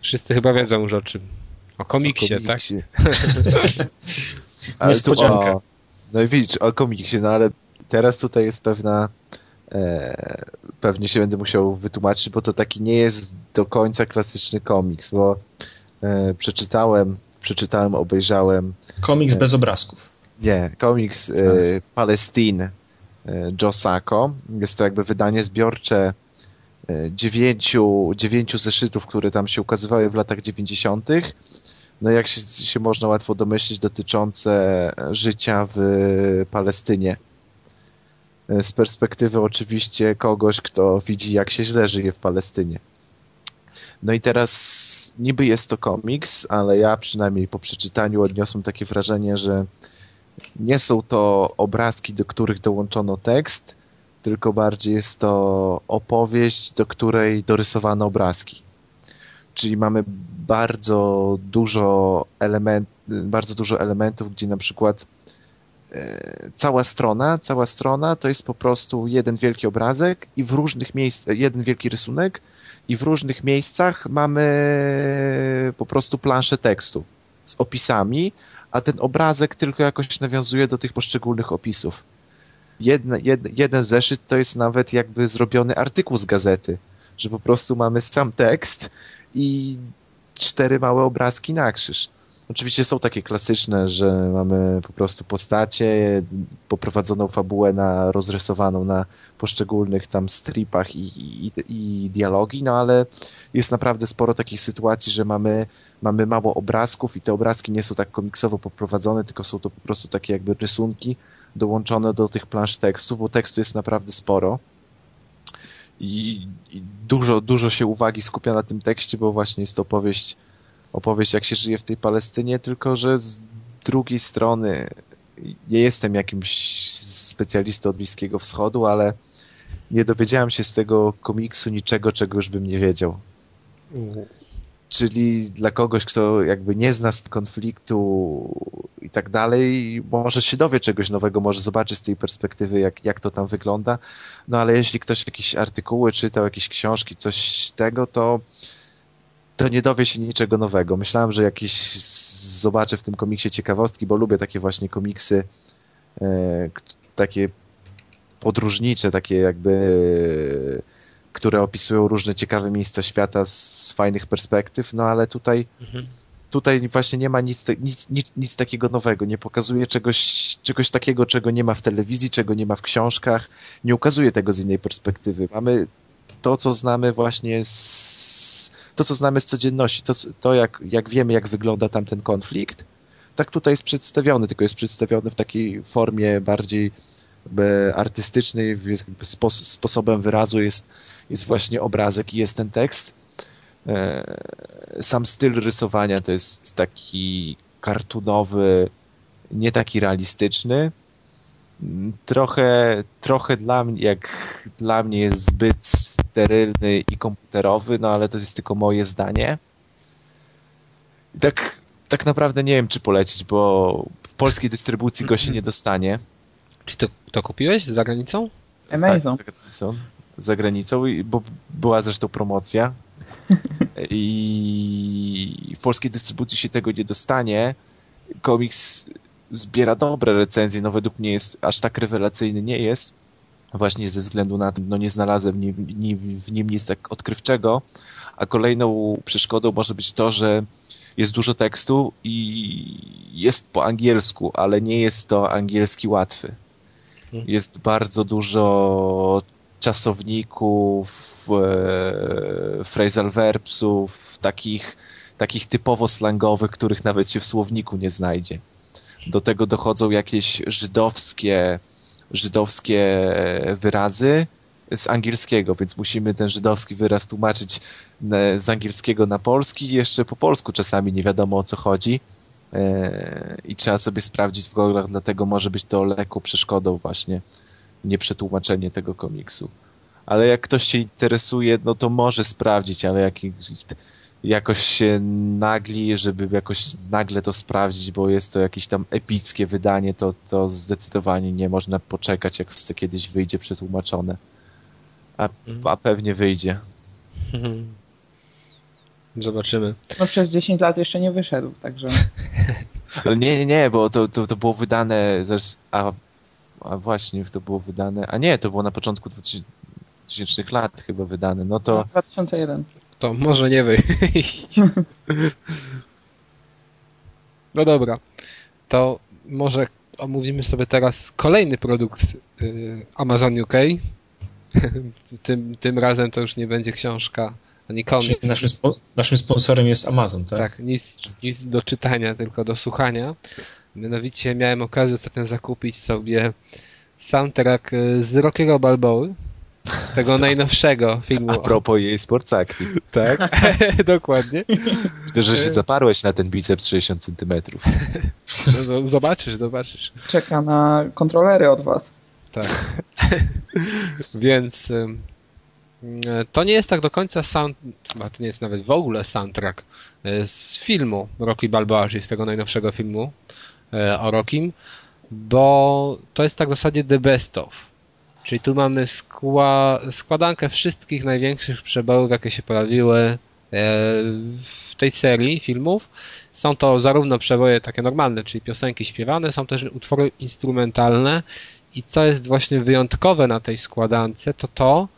Wszyscy chyba wiedzą już o czym. O komiksie, o komiksie. tak? ale tu, o, no i widzisz, o komiksie, no ale teraz tutaj jest pewna e, pewnie się będę musiał wytłumaczyć, bo to taki nie jest do końca klasyczny komiks, bo e, przeczytałem przeczytałem, obejrzałem. Komiks bez obrazków. Nie, komiks y, Palestine Joe Sacco. Jest to jakby wydanie zbiorcze dziewięciu, dziewięciu zeszytów, które tam się ukazywały w latach dziewięćdziesiątych no jak się, się można łatwo domyślić, dotyczące życia w Palestynie. Z perspektywy oczywiście kogoś, kto widzi, jak się źle żyje w Palestynie. No i teraz niby jest to komiks, ale ja przynajmniej po przeczytaniu odniosłem takie wrażenie, że nie są to obrazki, do których dołączono tekst, tylko bardziej jest to opowieść, do której dorysowano obrazki. Czyli mamy bardzo dużo, element, bardzo dużo elementów, gdzie na przykład e, cała strona, cała strona to jest po prostu jeden wielki obrazek i w różnych miejscach, jeden wielki rysunek i w różnych miejscach mamy po prostu planszę tekstu z opisami, a ten obrazek tylko jakoś nawiązuje do tych poszczególnych opisów. Jedna, jed, jeden zeszyt to jest nawet jakby zrobiony artykuł z gazety, że po prostu mamy sam tekst i cztery małe obrazki na krzyż. Oczywiście są takie klasyczne, że mamy po prostu postacie, poprowadzoną fabułę na, rozrysowaną na poszczególnych tam stripach i, i, i, dialogi, no ale jest naprawdę sporo takich sytuacji, że mamy, mamy mało obrazków i te obrazki nie są tak komiksowo poprowadzone, tylko są to po prostu takie jakby rysunki dołączone do tych plansz tekstu, bo tekstu jest naprawdę sporo i, i, dużo, dużo się uwagi skupia na tym tekście, bo właśnie jest to opowieść, opowieść jak się żyje w tej Palestynie, tylko że z drugiej strony nie jestem jakimś specjalistą od Bliskiego Wschodu, ale nie dowiedziałem się z tego komiksu niczego, czego już bym nie wiedział. Czyli dla kogoś, kto jakby nie zna konfliktu i tak dalej, może się dowie czegoś nowego, może zobaczy z tej perspektywy, jak, jak to tam wygląda. No ale jeśli ktoś jakieś artykuły czytał, jakieś książki, coś tego, to, to nie dowie się niczego nowego. Myślałem, że jakieś zobaczę w tym komiksie ciekawostki, bo lubię takie właśnie komiksy, e, takie podróżnicze, takie jakby które opisują różne ciekawe miejsca świata z fajnych perspektyw, no ale tutaj mhm. Tutaj właśnie nie ma nic, nic, nic, nic takiego nowego, nie pokazuje czegoś, czegoś takiego, czego nie ma w telewizji, czego nie ma w książkach, nie ukazuje tego z innej perspektywy. Mamy to, co znamy właśnie z, to, co znamy z codzienności, to, to jak, jak wiemy, jak wygląda tam ten konflikt, tak tutaj jest przedstawiony, tylko jest przedstawiony w takiej formie bardziej artystycznej, sposobem wyrazu jest, jest właśnie obrazek i jest ten tekst. E, sam styl rysowania to jest taki kartunowy, nie taki realistyczny. Trochę, trochę dla mnie, jak dla mnie jest zbyt sterylny i komputerowy, no ale to jest tylko moje zdanie. I tak, tak naprawdę nie wiem, czy polecić, bo w polskiej dystrybucji go się nie dostanie. Czy to, to kupiłeś za granicą? Amazon. Tak, za granicą, za granicą bo była zresztą promocja i w polskiej dystrybucji się tego nie dostanie. Komiks zbiera dobre recenzje, no według mnie jest aż tak rewelacyjny nie jest, właśnie ze względu na to, no nie znalazłem w nim, w nim nic tak odkrywczego, a kolejną przeszkodą może być to, że jest dużo tekstu i jest po angielsku, ale nie jest to angielski łatwy. Mhm. Jest bardzo dużo czasowników, e, phrasal verbsów, takich, takich typowo slangowych, których nawet się w słowniku nie znajdzie. Do tego dochodzą jakieś żydowskie, żydowskie wyrazy z angielskiego, więc musimy ten żydowski wyraz tłumaczyć z angielskiego na polski i jeszcze po polsku czasami nie wiadomo o co chodzi i trzeba sobie sprawdzić w goglach, dlatego może być to lekką przeszkodą właśnie nieprzetłumaczenie tego komiksu. Ale jak ktoś się interesuje, no to może sprawdzić, ale jak jakoś się nagli, żeby jakoś nagle to sprawdzić, bo jest to jakieś tam epickie wydanie, to, to zdecydowanie nie można poczekać, jak kiedyś wyjdzie przetłumaczone. A, a pewnie wyjdzie. Zobaczymy. No przez 10 lat jeszcze nie wyszedł, także... Ale nie, nie, nie, bo to, to, to było wydane... A, a właśnie, to było wydane... A nie, to było na początku 2000 lat chyba wydane. No to... 2001. To może nie wyjść. No dobra, to może omówimy sobie teraz kolejny produkt y, Amazon UK. tym, tym razem to już nie będzie książka ani komiks. Naszym, spo, naszym sponsorem jest Amazon, tak? Tak, nic, nic do czytania, tylko do słuchania. Mianowicie miałem okazję ostatnio zakupić sobie soundtrack y, z Rockiego Balboły. Z tego najnowszego filmu. A propos jej Sports Active. Tak, dokładnie. Myślę, że się zaparłeś na ten biceps 60 centymetrów. No, zobaczysz, zobaczysz. Czeka na kontrolery od was. Tak. Więc to nie jest tak do końca sound, chyba to nie jest nawet w ogóle soundtrack e, z filmu Rocky Balboa, czyli z tego najnowszego filmu e, o Rockim, bo to jest tak w zasadzie the best of. Czyli tu mamy skła składankę wszystkich największych przebojów, jakie się pojawiły e, w tej serii filmów. Są to zarówno przeboje takie normalne, czyli piosenki śpiewane, są też utwory instrumentalne i co jest właśnie wyjątkowe na tej składance, to to,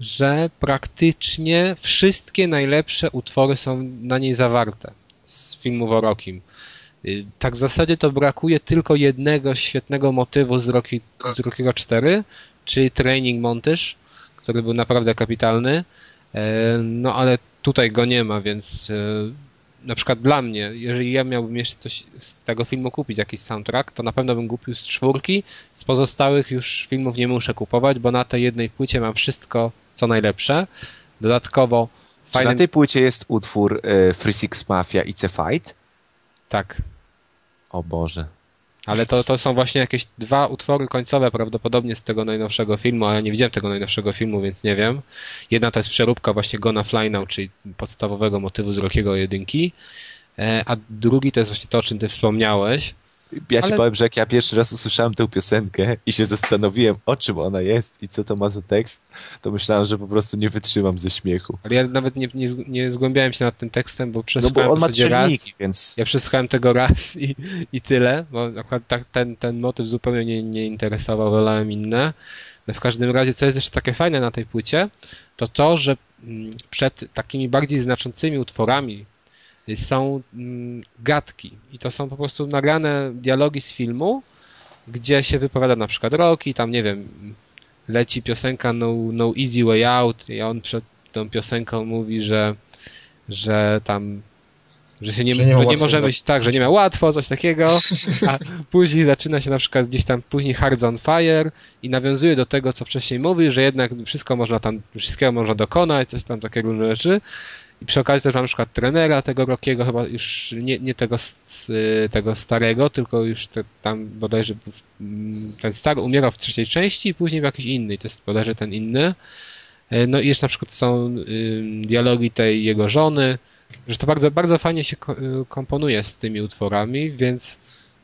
że praktycznie wszystkie najlepsze utwory są na niej zawarte z filmu Worokim. Y, tak w zasadzie to brakuje tylko jednego świetnego motywu z, Rocky, z Rockiego 4, czyli Training Montage, który był naprawdę kapitalny. E, no ale tutaj go nie ma, więc e, na przykład dla mnie, jeżeli ja miałbym jeszcze coś z tego filmu kupić, jakiś soundtrack, to na pewno bym kupił z czwórki. Z pozostałych już filmów nie muszę kupować, bo na tej jednej płycie mam wszystko, co najlepsze. Dodatkowo Czy fajnym... na tej płycie jest utwór y, Free Six Mafia i C Fight? Tak. O Boże. Ale to, to są właśnie jakieś dwa utwory końcowe prawdopodobnie z tego najnowszego filmu, ale ja nie widziałem tego najnowszego filmu, więc nie wiem. Jedna to jest przeróbka właśnie Gonna Fly Now, czyli podstawowego motywu z Rockiego jedynki, e, a drugi to jest właśnie to, o czym ty wspomniałeś, ja ci Ale... powiem, że jak ja pierwszy raz usłyszałem tę piosenkę i się zastanowiłem, o czym ona jest i co to ma za tekst, to myślałem, że po prostu nie wytrzymam ze śmiechu. Ale ja nawet nie, nie, nie zgłębiałem się nad tym tekstem, bo przesłuchałem no bo on ma raz. Więc... Ja przesłuchałem tego raz i, i tyle, bo akurat tak, ten, ten motyw zupełnie nie, nie interesował, wolałem inne. No w każdym razie, co jest jeszcze takie fajne na tej płycie, to to, że mm, przed takimi bardziej znaczącymi utworami, są mm, gadki i to są po prostu nagrane dialogi z filmu, gdzie się wypowiada na przykład Rocky, tam nie wiem, leci piosenka No, no Easy Way Out i on przed tą piosenką mówi, że, że tam że się nie, że nie, że nie możemy tak, tak, że nie ma łatwo, coś takiego, a później zaczyna się na przykład gdzieś tam później Hard on Fire i nawiązuje do tego, co wcześniej mówi, że jednak wszystko można tam, wszystkiego można dokonać, coś tam takiego różne rzeczy. I przy okazji też mam na przykład trenera tego Rockiego, chyba już nie, nie tego, tego starego, tylko już te, tam bodajże mm, ten stary umierał w trzeciej części i później w jakiejś innej, to jest bodajże ten inny. E, no i jeszcze na przykład są dialogi tej jego żony, że to bardzo, bardzo fajnie się y, komponuje z tymi utworami, więc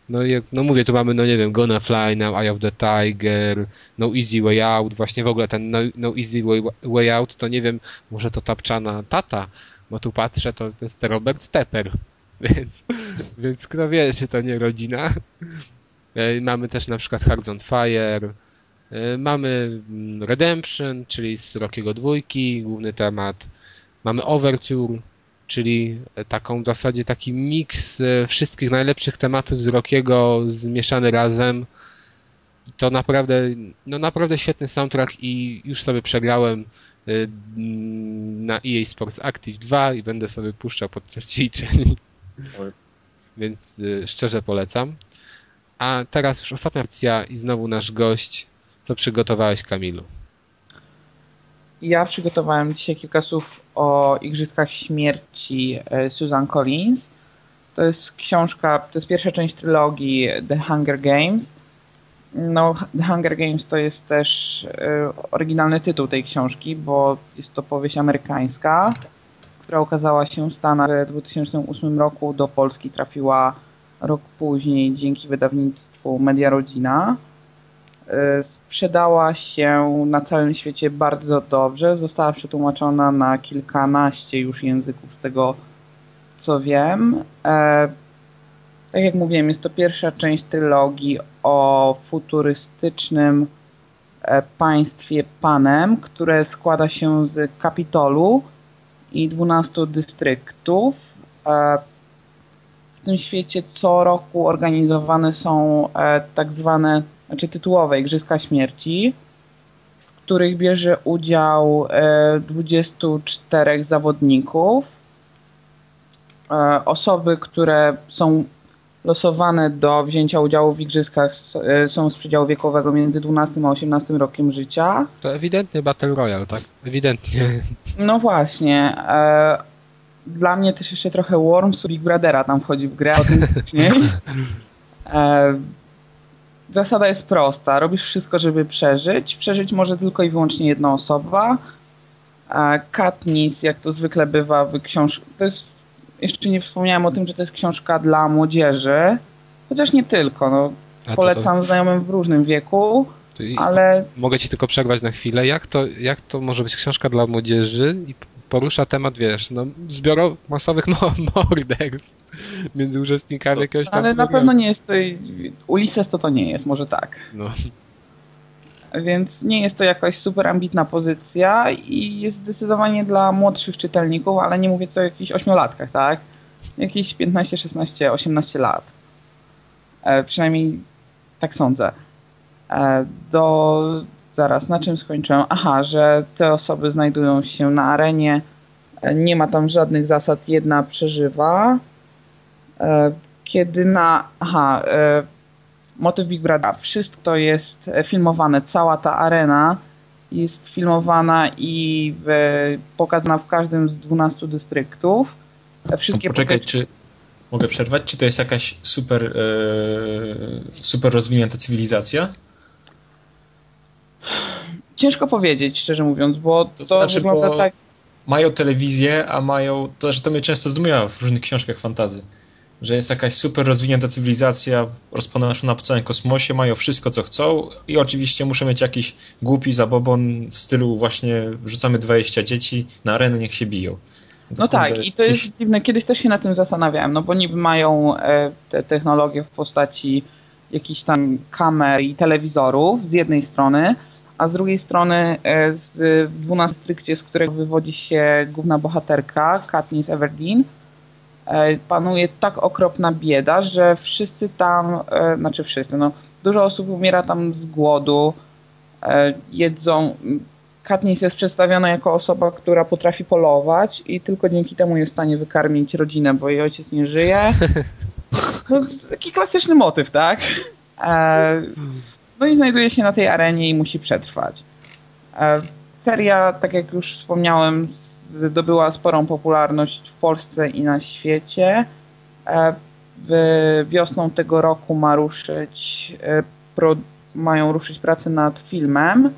no, jak, no mówię, tu mamy, no nie wiem, Gonna Fly Now, Eye of the Tiger, No Easy Way Out, właśnie w ogóle ten No, no Easy way, way, Out, to nie wiem, może to tapczana tata, bo tu patrzę, to, to jest Robert Stepper, więc, więc kto wie, czy to nie rodzina. E, mamy też na przykład Hard on Fire, e, mamy mm, Redemption, czyli z Rockiego dwójki, główny temat, mamy Overture, czyli taką w zasadzie taki miks e, wszystkich najlepszych tematów z Rockiego zmieszany razem. To naprawdę, no naprawdę świetny soundtrack i już sobie przegrałem e, na EA Sports Active 2 i będę sobie puszczał podczas ćwiczeń. Więc e, szczerze polecam. A teraz już ostatnia akcja i znowu nasz gość. Co przygotowałeś, Kamilu? Ja przygotowałem dzisiaj kilka słów o Igrzyskach Śmierci e, Susan Collins. To jest książka, to jest pierwsza część trylogii The Hunger Games. No, The Hunger Games to jest też e, oryginalny tytuł tej książki, bo jest to powieść amerykańska, która ukazała się w Stanach w 2008 roku. Do Polski trafiła rok później dzięki wydawnictwu Media Rodzina. E, sprzedała się na całym świecie bardzo dobrze. Została przetłumaczona na kilkanaście już języków z tego co wiem. E, tak jak mówiłem, jest to pierwsza część trylogii o futurystycznym e, państwie Panem, które składa się z Kapitolu i 12 dystryktów. tym świecie co roku organizowane są tak zwane, znaczy tytułowe Igrzyska Śmierci, w których bierze udział 24 zawodników. Osoby, które są losowane do wzięcia udziału w igrzyskach e, są z przedziału wiekowego między 12 a 18 rokiem życia. To ewidentnie Battle Royale, tak? Ewidentnie. No właśnie. E, dla mnie też jeszcze trochę Worms Big Brothera tam wchodzi w grę autentycznie. E, zasada jest prosta. Robisz wszystko, żeby przeżyć. Przeżyć może tylko i wyłącznie jedna osoba. Katniss, jak to zwykle bywa w książce, to jest jeszcze nie wspomniałem o tym, że to jest książka dla młodzieży, chociaż nie tylko. No, polecam to... znajomym w różnym wieku, ale... Mogę ci tylko przerwać na chwilę. Jak to, jak to może być książka dla młodzieży i porusza temat, wiesz, no, zbioro masowych morderstw między uczestnikami jakiegoś tam... Ale na pewno nie jest to... Ulises to to nie jest, może tak. No więc nie jest to jakaś super ambitna pozycja i jest zdecydowanie dla młodszych czytelników, ale nie mówię tu o jakichś ośmiolatkach, tak? Jakieś 15, 16, 18 lat. E, przynajmniej tak sądzę. E, do... Zaraz, na czym skończyłem? Aha, że te osoby znajdują się na arenie. E, nie ma tam żadnych zasad. Jedna przeżywa. E, kiedy na... Aha, e, motyw Big Brothera. Wszystko jest filmowane, cała ta arena jest filmowana i pokazana w każdym z 12 dystryktów. Wszystkie Poczekaj, czy mogę przerwać? Czy to jest jakaś super, e, super rozwinięta cywilizacja? Ciężko powiedzieć, szczerze mówiąc, bo to, to znaczy, wygląda bo tak... Mają telewizję, a mają... To, że to mnie często zdumiewa w różnych książkach fantazy że jest jakaś super rozwinięta cywilizacja rozponoszona po całym kosmosie, mają wszystko co chcą i oczywiście muszę mieć jakiś głupi zabobon w stylu właśnie wrzucamy 20 dzieci na arenę, niech się biją. No tak, i to gdzieś... jest dziwne. Kiedyś też się na tym zastanawiałem, no bo niby mają e, te technologie w postaci jakichś tam kamer i telewizorów z jednej strony, a z drugiej strony e, z 12 strykcie, z którego wywodzi się główna bohaterka, Katniss Everdeen, E, panuje tak okropna bieda, że wszyscy tam, e, znaczy wszyscy, no dużo osób umiera tam z głodu, jedzą. Katniss jest przedstawiona jako osoba, która potrafi polować i tylko dzięki temu jest w stanie wykarmić rodzinę, bo jej ojciec nie żyje. No, taki klasyczny motyw, tak? No i znajduje się na tej arenie i musi przetrwać. Seria, tak jak już wspomniałem, zdobyła sporą popularność w Polsce i na świecie. E, wiosną tego roku ma ruszyć, e, mają ruszyć prace nad filmem,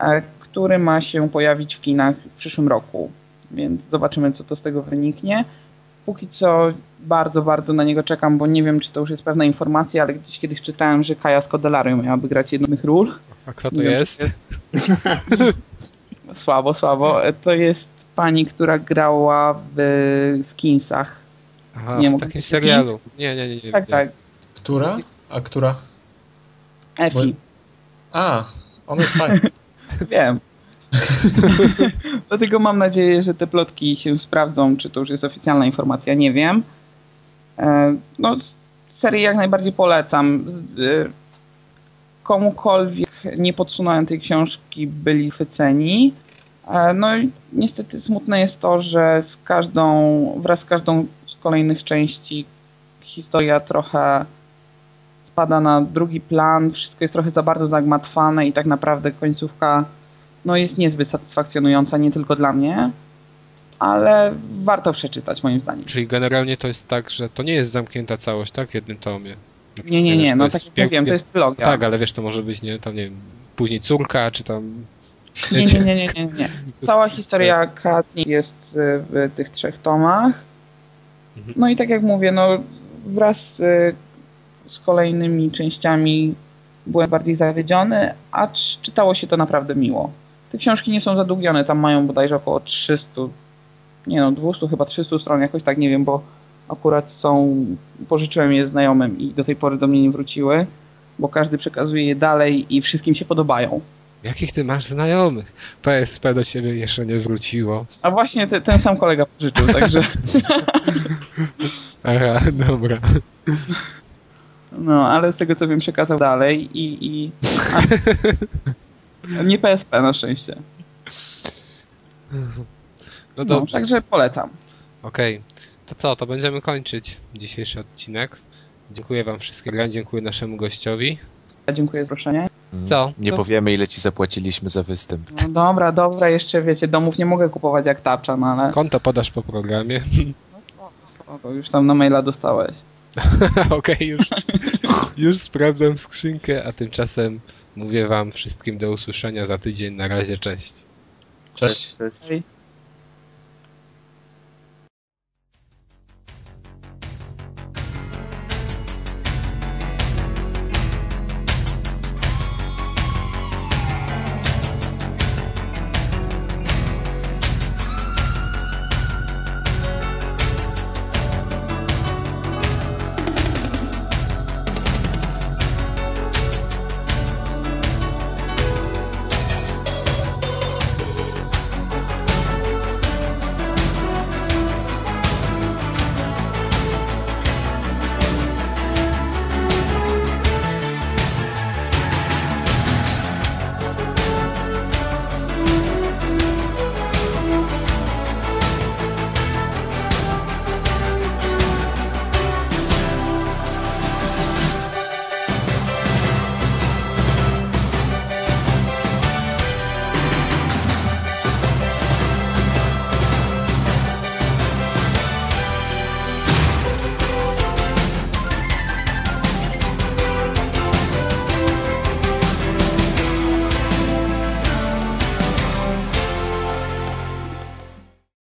e, który ma się pojawić w kinach w przyszłym roku. Więc zobaczymy, co to z tego wyniknie. Póki co bardzo, bardzo na niego czekam, bo nie wiem, czy to już jest pewna informacja, ale gdzieś kiedyś czytałem, że Kaja Scodelario miałaby grać jednych ról. A kto to jest? jest? słabo, słabo. To jest pani, która grała w Skinsach. Aha, nie w takim serialu. Nie, nie, nie, nie. Tak, tak. Która? A która? Efi. Bo... A, on jest fajny. Wiem. Dlatego mam nadzieję, że te plotki się sprawdzą, czy to już jest oficjalna informacja, nie wiem. E, no, serię jak najbardziej polecam. E, komukolwiek nie podsunąłem tej książki, byli chwyceni. E, no i niestety smutne jest to, że z każdą, wraz z każdą z kolejnych części historia trochę spada na drugi plan, wszystko jest trochę za bardzo zagmatwane i tak naprawdę końcówka no, jest niezbyt satysfakcjonująca, nie tylko dla mnie, ale warto przeczytać moim zdaniem. Czyli generalnie to jest tak, że to nie jest zamknięta całość, tak? W jednym tomie. Nie, nie, nie, no tak jak mówiłem, to jest trylogia. Tak, ale wiesz, to może być, nie, tam nie wiem, później córka, czy tam nie, nie, nie, nie, nie, nie. Cała historia Katni jest w tych trzech tomach. Mhm. No i tak jak mówię, no wraz z, z kolejnymi częściami byłem bardziej zawiedziony, a czytało się to naprawdę miło. Te książki nie są zadługione, tam mają bodajże około 300, nie no, 200 chyba 300 stron, jakoś tak nie wiem, bo akurat są, pożyczyłem je znajomym i do tej pory do mnie nie wróciły, bo każdy przekazuje je dalej i wszystkim się podobają. Jakich ty masz znajomych? PSP do ciebie jeszcze nie wróciło. A właśnie te, ten sam kolega pożyczył, także... Aha, dobra. No, ale z tego co wiem przekazał dalej i... i... A, nie PSP na szczęście. No No, dobrze. także polecam. Okej. To co, to będziemy kończyć dzisiejszy odcinek. Dziękuję wam wszystkim, dziękuję naszemu gościowi. Dziękuję za zaproszenie. Co? Nie To- powiemy, ile ci zapłaciliśmy za występ. No dobra, dobra, jeszcze wiecie, domów nie mogę kupować jak tarcza, no ale Konto podasz po programie. o, to już tam na maila dostałeś. Okej, już, już sprawdzam skrzynkę, a tymczasem mówię wam wszystkim do usłyszenia za tydzień. Na razie, cześć. Cześć. Cześć.